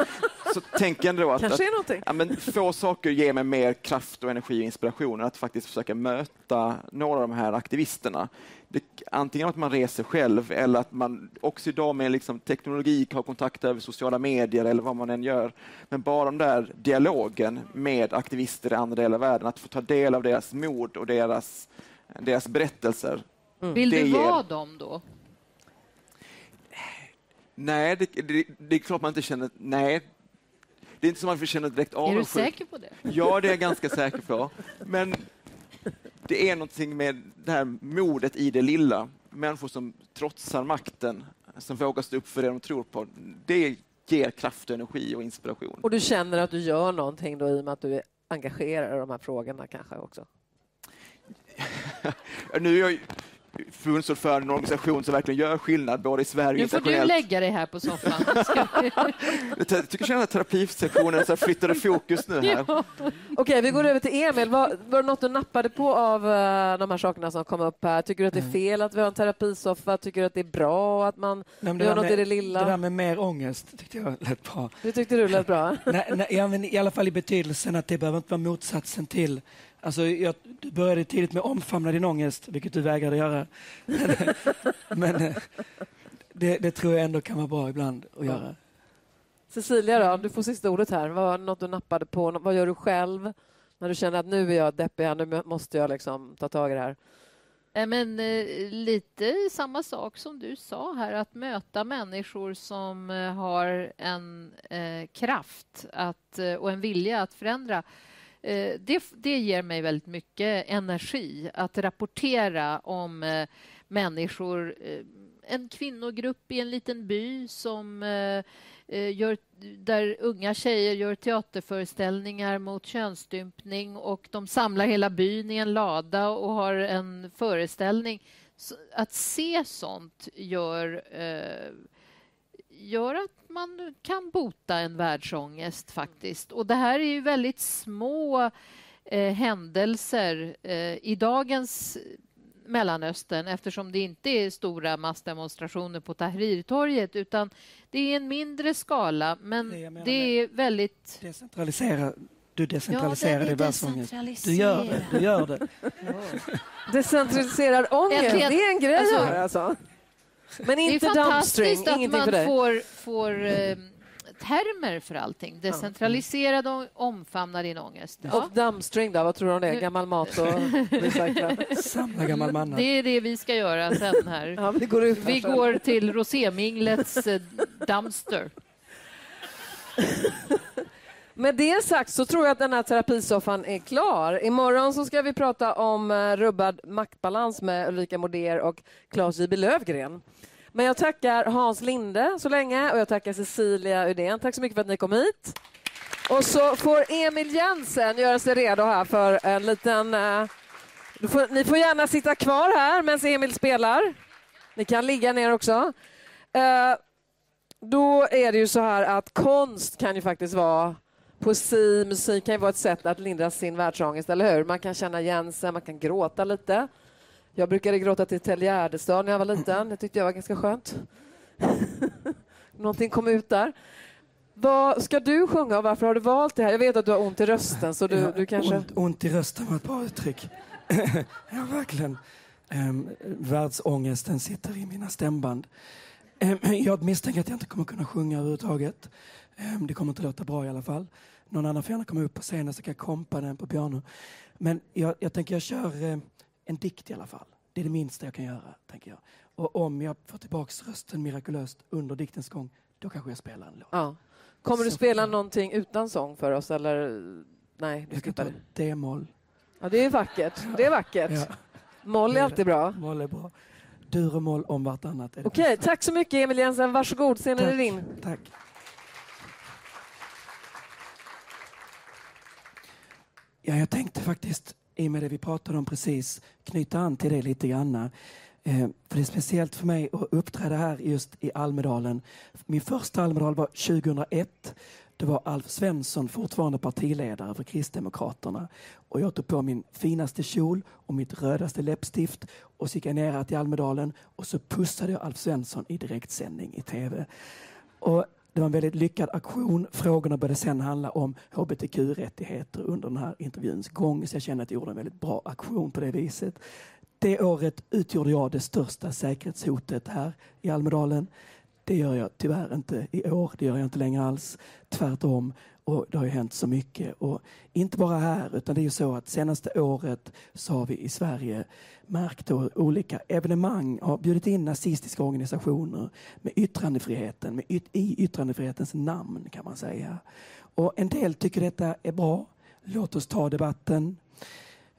[SPEAKER 3] Så tänk ändå att,
[SPEAKER 2] Kanske
[SPEAKER 3] att ja, men få saker ger mig mer kraft och energi och inspiration att faktiskt försöka möta några av de här aktivisterna. Det, antingen att man reser själv eller att man också idag med liksom teknologi har kontakt över sociala medier eller vad man än gör. Men bara den där dialogen med aktivister i andra delar av världen, att få ta del av deras mod och deras, deras berättelser.
[SPEAKER 4] Mm. Vill du vara dem då?
[SPEAKER 3] Nej, det, det, det, är klart man inte känner... Nej, det är inte som att man känner direkt avundsjuk.
[SPEAKER 4] Är du säker på det?
[SPEAKER 3] Ja, det är jag ganska säker på. Men det är någonting med det här modet i det lilla. Människor som trotsar makten, som vågar stå upp för det de tror på. Det ger kraft, energi och inspiration.
[SPEAKER 2] Och du känner att du gör någonting då i och med att du är engagerad i de här frågorna kanske också? <laughs>
[SPEAKER 3] nu är jag förbundsordförande i en organisation som verkligen gör skillnad både i Sverige och
[SPEAKER 4] internationellt. Nu får du lägga dig här på soffan. <laughs>
[SPEAKER 3] jag tycker att terapisessionen så flyttade fokus nu här. Ja.
[SPEAKER 2] Okej, vi går över till Emil. Var, var det något du nappade på av uh, de här sakerna som kom upp här? Tycker du att det är mm. fel att vi har en terapisoffa? Tycker du att det är bra att man nej, gör något
[SPEAKER 5] med,
[SPEAKER 2] i det lilla?
[SPEAKER 5] Det där med mer ångest tyckte jag lät bra.
[SPEAKER 2] Det tyckte du lät bra? <laughs>
[SPEAKER 5] nej, nej, I alla fall i betydelsen att det behöver inte vara motsatsen till Alltså, jag, du började tidigt med omfamna din ångest, vilket du vägrade göra. Men, <laughs> men det, det, tror jag ändå kan vara bra ibland att göra.
[SPEAKER 2] Cecilia, då, du får sista ordet här. Vad något du nappade på? Vad gör du själv när du känner att nu är jag deppig, nu måste jag liksom ta tag i det här?
[SPEAKER 4] Eh, men, eh, lite samma sak som du sa här, att möta människor som eh, har en eh, kraft att, och en vilja att förändra. Eh, det, det ger mig väldigt mycket energi att rapportera om eh, människor eh, en kvinnogrupp i en liten by som gör, där unga tjejer gör teaterföreställningar mot könsstympning och de samlar hela byn i en lada och har en föreställning. Så att se sånt gör, eh, gör att man kan bota en världsångest faktiskt. Och det här är ju väldigt små eh, händelser eh, i dagens Mellanöstern eftersom det inte är stora massdemonstrationer på Tahrirtorget utan det är en mindre skala men
[SPEAKER 5] Det
[SPEAKER 4] det är väldigt...
[SPEAKER 5] Decentralisera. Du decentraliserar
[SPEAKER 4] Ja,
[SPEAKER 5] det
[SPEAKER 4] den är
[SPEAKER 5] världsångest. Du gör det. Du gör det. <laughs>
[SPEAKER 2] Decentraliserad ångest, det är en grej
[SPEAKER 4] Alltså-
[SPEAKER 2] alltså. Men
[SPEAKER 4] Det är
[SPEAKER 2] inte dumpstring,
[SPEAKER 4] fantastiskt att man får, får eh, termer för allting. Decentraliserad och omfamna din ångest. Ja.
[SPEAKER 2] Och dumpstring då, vad tror du om det? Gammal mat och recycla? <laughs>
[SPEAKER 5] Samla gammal manna.
[SPEAKER 4] Det är det vi ska göra sen här.
[SPEAKER 2] Ja, vi går ut
[SPEAKER 4] Vi går till roséminglets eh, dumpster. <laughs>
[SPEAKER 2] Med det sagt så tror jag att den här terapisoffan är klar. Imorgon så ska vi prata om eh, rubbad maktbalans med Ulrika Moder och Claes J.B. Lövgren. Men jag tackar Hans Linde så länge och jag tackar Cecilia Udén. Tack så mycket för att ni kom hit. Och så får Emil Jensen göra sig redo här för en liten... eh, får, ni får gärna sitta kvar här medan Emil spelar. Ni kan ligga ner också. Eh, då är det ju så här att konst kan ju faktiskt vara Poesi, musik kan ju vara ett sätt att lindra sin världsångest, eller hur? Man kan känna igen sig, man kan gråta lite. Jag brukade gråta till Tell Gärdestad när jag var liten. Det tyckte jag var ganska skönt. <laughs> Någonting kom ut där. Vad ska du sjunga och varför har du valt det här? Jag vet att du har ont i rösten, så du, du kanske...
[SPEAKER 5] ont, ont i rösten var ett bra uttryck. <laughs> ja, verkligen. Um, världsångesten sitter i mina stämband. Ehm, jag misstänker att jag inte kommer kunna sjunga överhuvudtaget. Um, det kommer inte låta bra i alla fall. Någon annan får gärna komma upp på scenen så kan jag kompa den på piano. Men jag, jag tänker jag kör eh, en dikt i alla fall. Det är det minsta jag kan göra, tänker jag. Och om jag får tillbaks rösten mirakulöst under diktens gång, då kanske jag spelar en låt.
[SPEAKER 2] Ja. Kommer du spela någonting utan sång för oss, eller? Nej, du
[SPEAKER 5] Jag ska ta. D-moll.
[SPEAKER 2] Ja, det är vackert. Det är vackert.
[SPEAKER 5] Ja,
[SPEAKER 2] Moll är alltid bra.
[SPEAKER 5] moll är bra. Dur och moll om vartannat. är
[SPEAKER 2] Okej,
[SPEAKER 5] bästa.
[SPEAKER 2] tack så mycket Emil Jensen. Varsågod, scenen är
[SPEAKER 5] Tack.
[SPEAKER 2] din.
[SPEAKER 5] Tack. Ja, jag tänkte faktiskt, i och med det vi pratade om precis, knyta an till det lite grann. Eh, för det är speciellt för mig att uppträda här just i Almedalen. Min första Almedal var 2001. Det var Alf Svensson fortfarande partiledare för Kristdemokraterna. Och jag tog på min finaste kjol och mitt rödaste läppstift och så gick jag ner till Almedalen och så pussade jag Alf Svensson i direktsändning i tv. Och det var en väldigt lyckad aktion. Frågorna började sen handla om hbtq-rättigheter under den här intervjuns gång. Så jag kände att jag gjorde en väldigt bra aktion på det viset. Det året utgjorde jag det största säkerhetshotet här i Almedalen. Det gör jag tyvärr inte i år. Det gör jag inte längre alls. Tvärtom. Och det har ju hänt så mycket. Och inte bara här, utan det är ju så att senaste året så har vi i Sverige märkt hur olika evenemang har bjudit in nazistiska organisationer med yttrandefriheten, med yt i yttrandefrihetens namn kan man säga. Och en del tycker detta är bra. Låt oss ta debatten.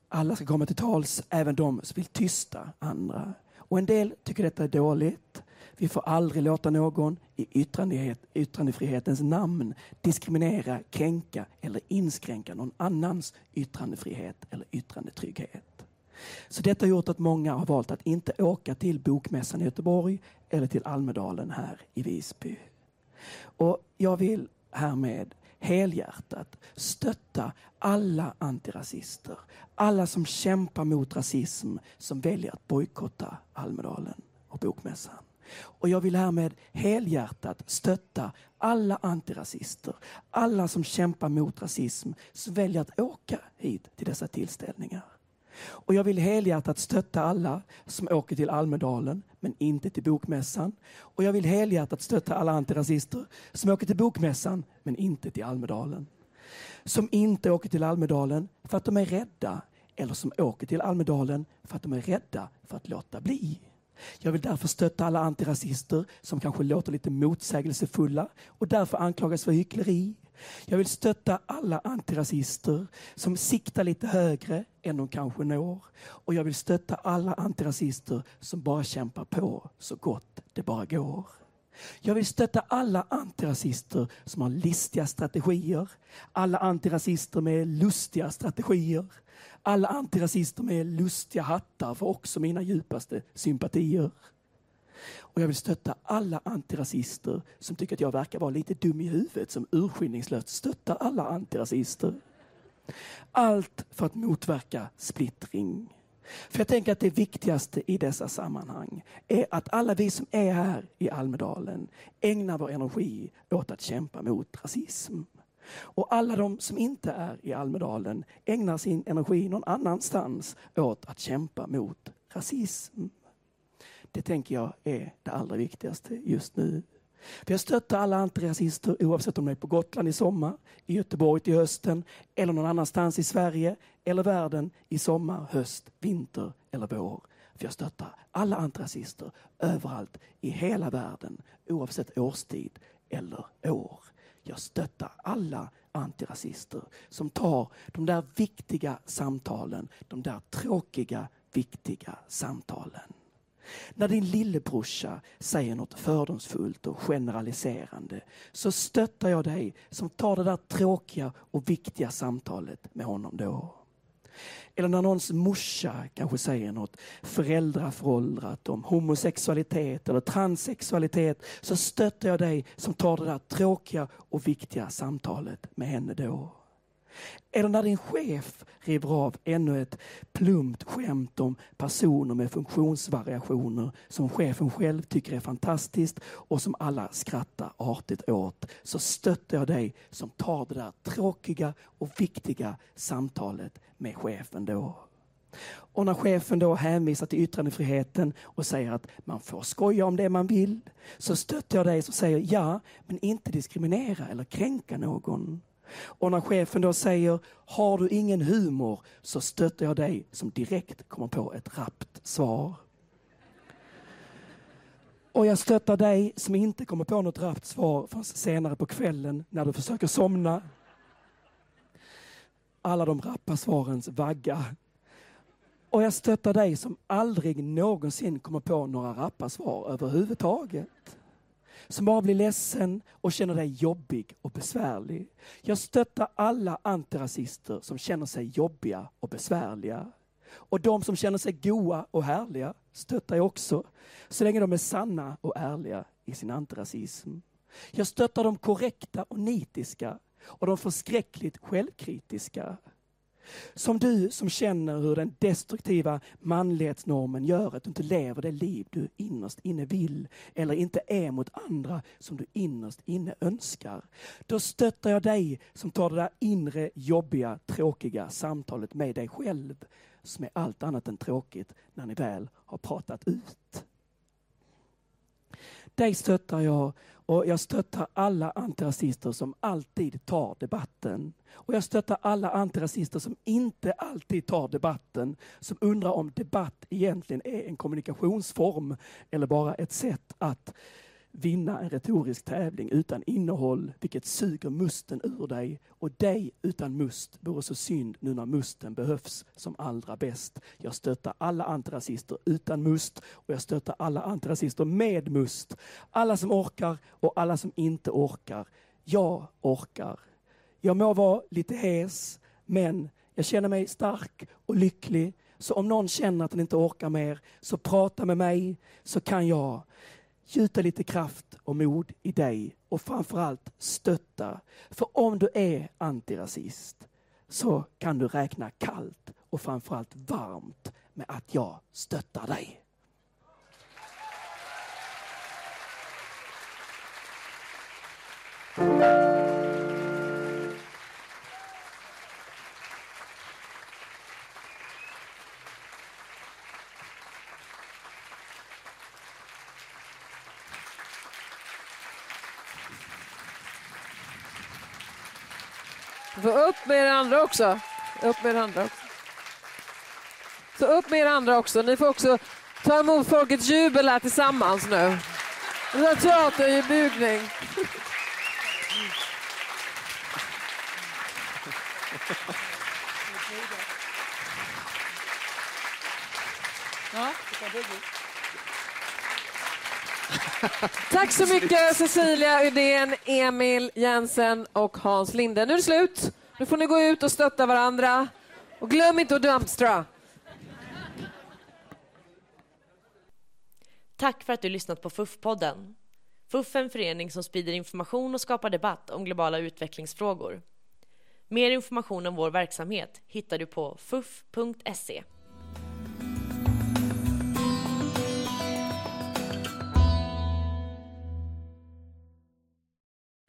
[SPEAKER 5] Alla ska komma till tals, även de som vill tysta andra. Och en del tycker detta är dåligt. Vi får aldrig låta någon i yttrandefrihetens namn diskriminera, kränka eller inskränka någon annans yttrandefrihet eller yttrandetrygghet. Så detta har gjort att många har valt att inte åka till Bokmässan i Göteborg eller till Almedalen här i Visby. Och jag vill härmed helhjärtat stötta alla antirasister, alla som kämpar mot rasism som väljer att bojkotta Almedalen och Bokmässan. Och jag vill härmed helhjärtat stötta alla antirasister, alla som kämpar mot rasism som väljer att åka hit till dessa tillställningar. Och jag vill helhjärtat stötta alla som åker till Almedalen men inte till Bokmässan. Och jag vill helhjärtat stötta alla antirasister som åker till Bokmässan men inte till Almedalen. Som inte åker till Almedalen för att de är rädda eller som åker till Almedalen för att de är rädda för att låta bli. Jag vill därför stötta alla antirasister som kanske låter lite motsägelsefulla och därför anklagas för hyckleri. Jag vill stötta alla antirasister som siktar lite högre än de kanske når. Och jag vill stötta alla antirasister som bara kämpar på så gott det bara går. Jag vill stötta alla antirasister som har listiga strategier. Alla antirasister med lustiga strategier. Alla antirasister med lustiga hattar får också mina djupaste sympatier. Och jag vill stötta alla antirasister som tycker att jag verkar vara lite dum i huvudet som urskillningslöst stöttar alla antirasister. Allt för att motverka splittring. För jag tänker att det viktigaste i dessa sammanhang är att alla vi som är här i Almedalen ägnar vår energi åt att kämpa mot rasism. Och alla de som inte är i Almedalen ägnar sin energi någon annanstans åt att kämpa mot rasism. Det tänker jag är det allra viktigaste just nu. Vi jag stöttar alla antirasister oavsett om de är på Gotland i sommar, i Göteborg till hösten eller någon annanstans i Sverige eller världen i sommar, höst, vinter eller vår. Vi jag stöttar alla antirasister överallt i hela världen oavsett årstid eller år. Jag stöttar alla antirasister som tar de där viktiga samtalen, de där tråkiga, viktiga samtalen. När din lillebrorsa säger något fördomsfullt och generaliserande så stöttar jag dig som tar det där tråkiga och viktiga samtalet med honom då. Eller när någons morsa kanske säger något föräldraföråldrat om homosexualitet eller transsexualitet så stöttar jag dig som tar det där tråkiga och viktiga samtalet med henne då. Eller när din chef river av ännu ett plumpt skämt om personer med funktionsvariationer som chefen själv tycker är fantastiskt och som alla skrattar artigt åt så stöttar jag dig som tar det där tråkiga och viktiga samtalet med chefen då. Och när chefen då hänvisar till yttrandefriheten och säger att man får skoja om det man vill så stöttar jag dig som säger ja, men inte diskriminera eller kränka någon. Och när chefen då säger har du ingen humor så stöttar jag dig som direkt kommer på ett rappt svar. Och jag stöttar dig som inte kommer på något rappt svar förrän senare på kvällen när du försöker somna. Alla de rappa svarens vagga. Och jag stöttar dig som aldrig någonsin kommer på några rappa svar överhuvudtaget som bara blir ledsen och känner dig jobbig och besvärlig. Jag stöttar alla antirasister som känner sig jobbiga och besvärliga. Och de som känner sig goa och härliga stöttar jag också, så länge de är sanna och ärliga i sin antirasism. Jag stöttar de korrekta och nitiska och de förskräckligt självkritiska. Som du som känner hur den destruktiva manlighetsnormen gör att du inte lever det liv du innerst inne vill eller inte är mot andra som du innerst inne önskar. Då stöttar jag dig som tar det där inre, jobbiga, tråkiga samtalet med dig själv som är allt annat än tråkigt när ni väl har pratat ut. Dig stöttar jag och jag stöttar alla antirasister som alltid tar debatten. Och jag stöttar alla antirasister som inte alltid tar debatten. Som undrar om debatt egentligen är en kommunikationsform eller bara ett sätt att vinna en retorisk tävling utan innehåll, vilket suger musten ur dig. Och dig utan must vore så synd nu när musten behövs som allra bäst. Jag stöttar alla antirasister utan must och jag stöttar alla antirasister med must. Alla som orkar och alla som inte orkar. Jag orkar. Jag må vara lite hes, men jag känner mig stark och lycklig. Så om någon känner att den inte orkar mer, så prata med mig så kan jag gjuta lite kraft och mod i dig och framförallt stötta. För om du är antirasist så kan du räkna kallt och framförallt varmt med att jag stöttar dig.
[SPEAKER 2] Du upp med er andra också. Upp med er andra också. Så upp med er andra också. Ni får också ta emot folkets jubel här tillsammans nu. I bugning. Tack så mycket Cecilia Udén, Emil Jensen och Hans Linde. Nu är det slut. Nu får ni gå ut och stötta varandra. Och glöm inte att dumpstra.
[SPEAKER 1] Tack för att du lyssnat på FUF-podden. FUF är en förening som sprider information och skapar debatt om globala utvecklingsfrågor. Mer information om vår verksamhet hittar du på fuf.se.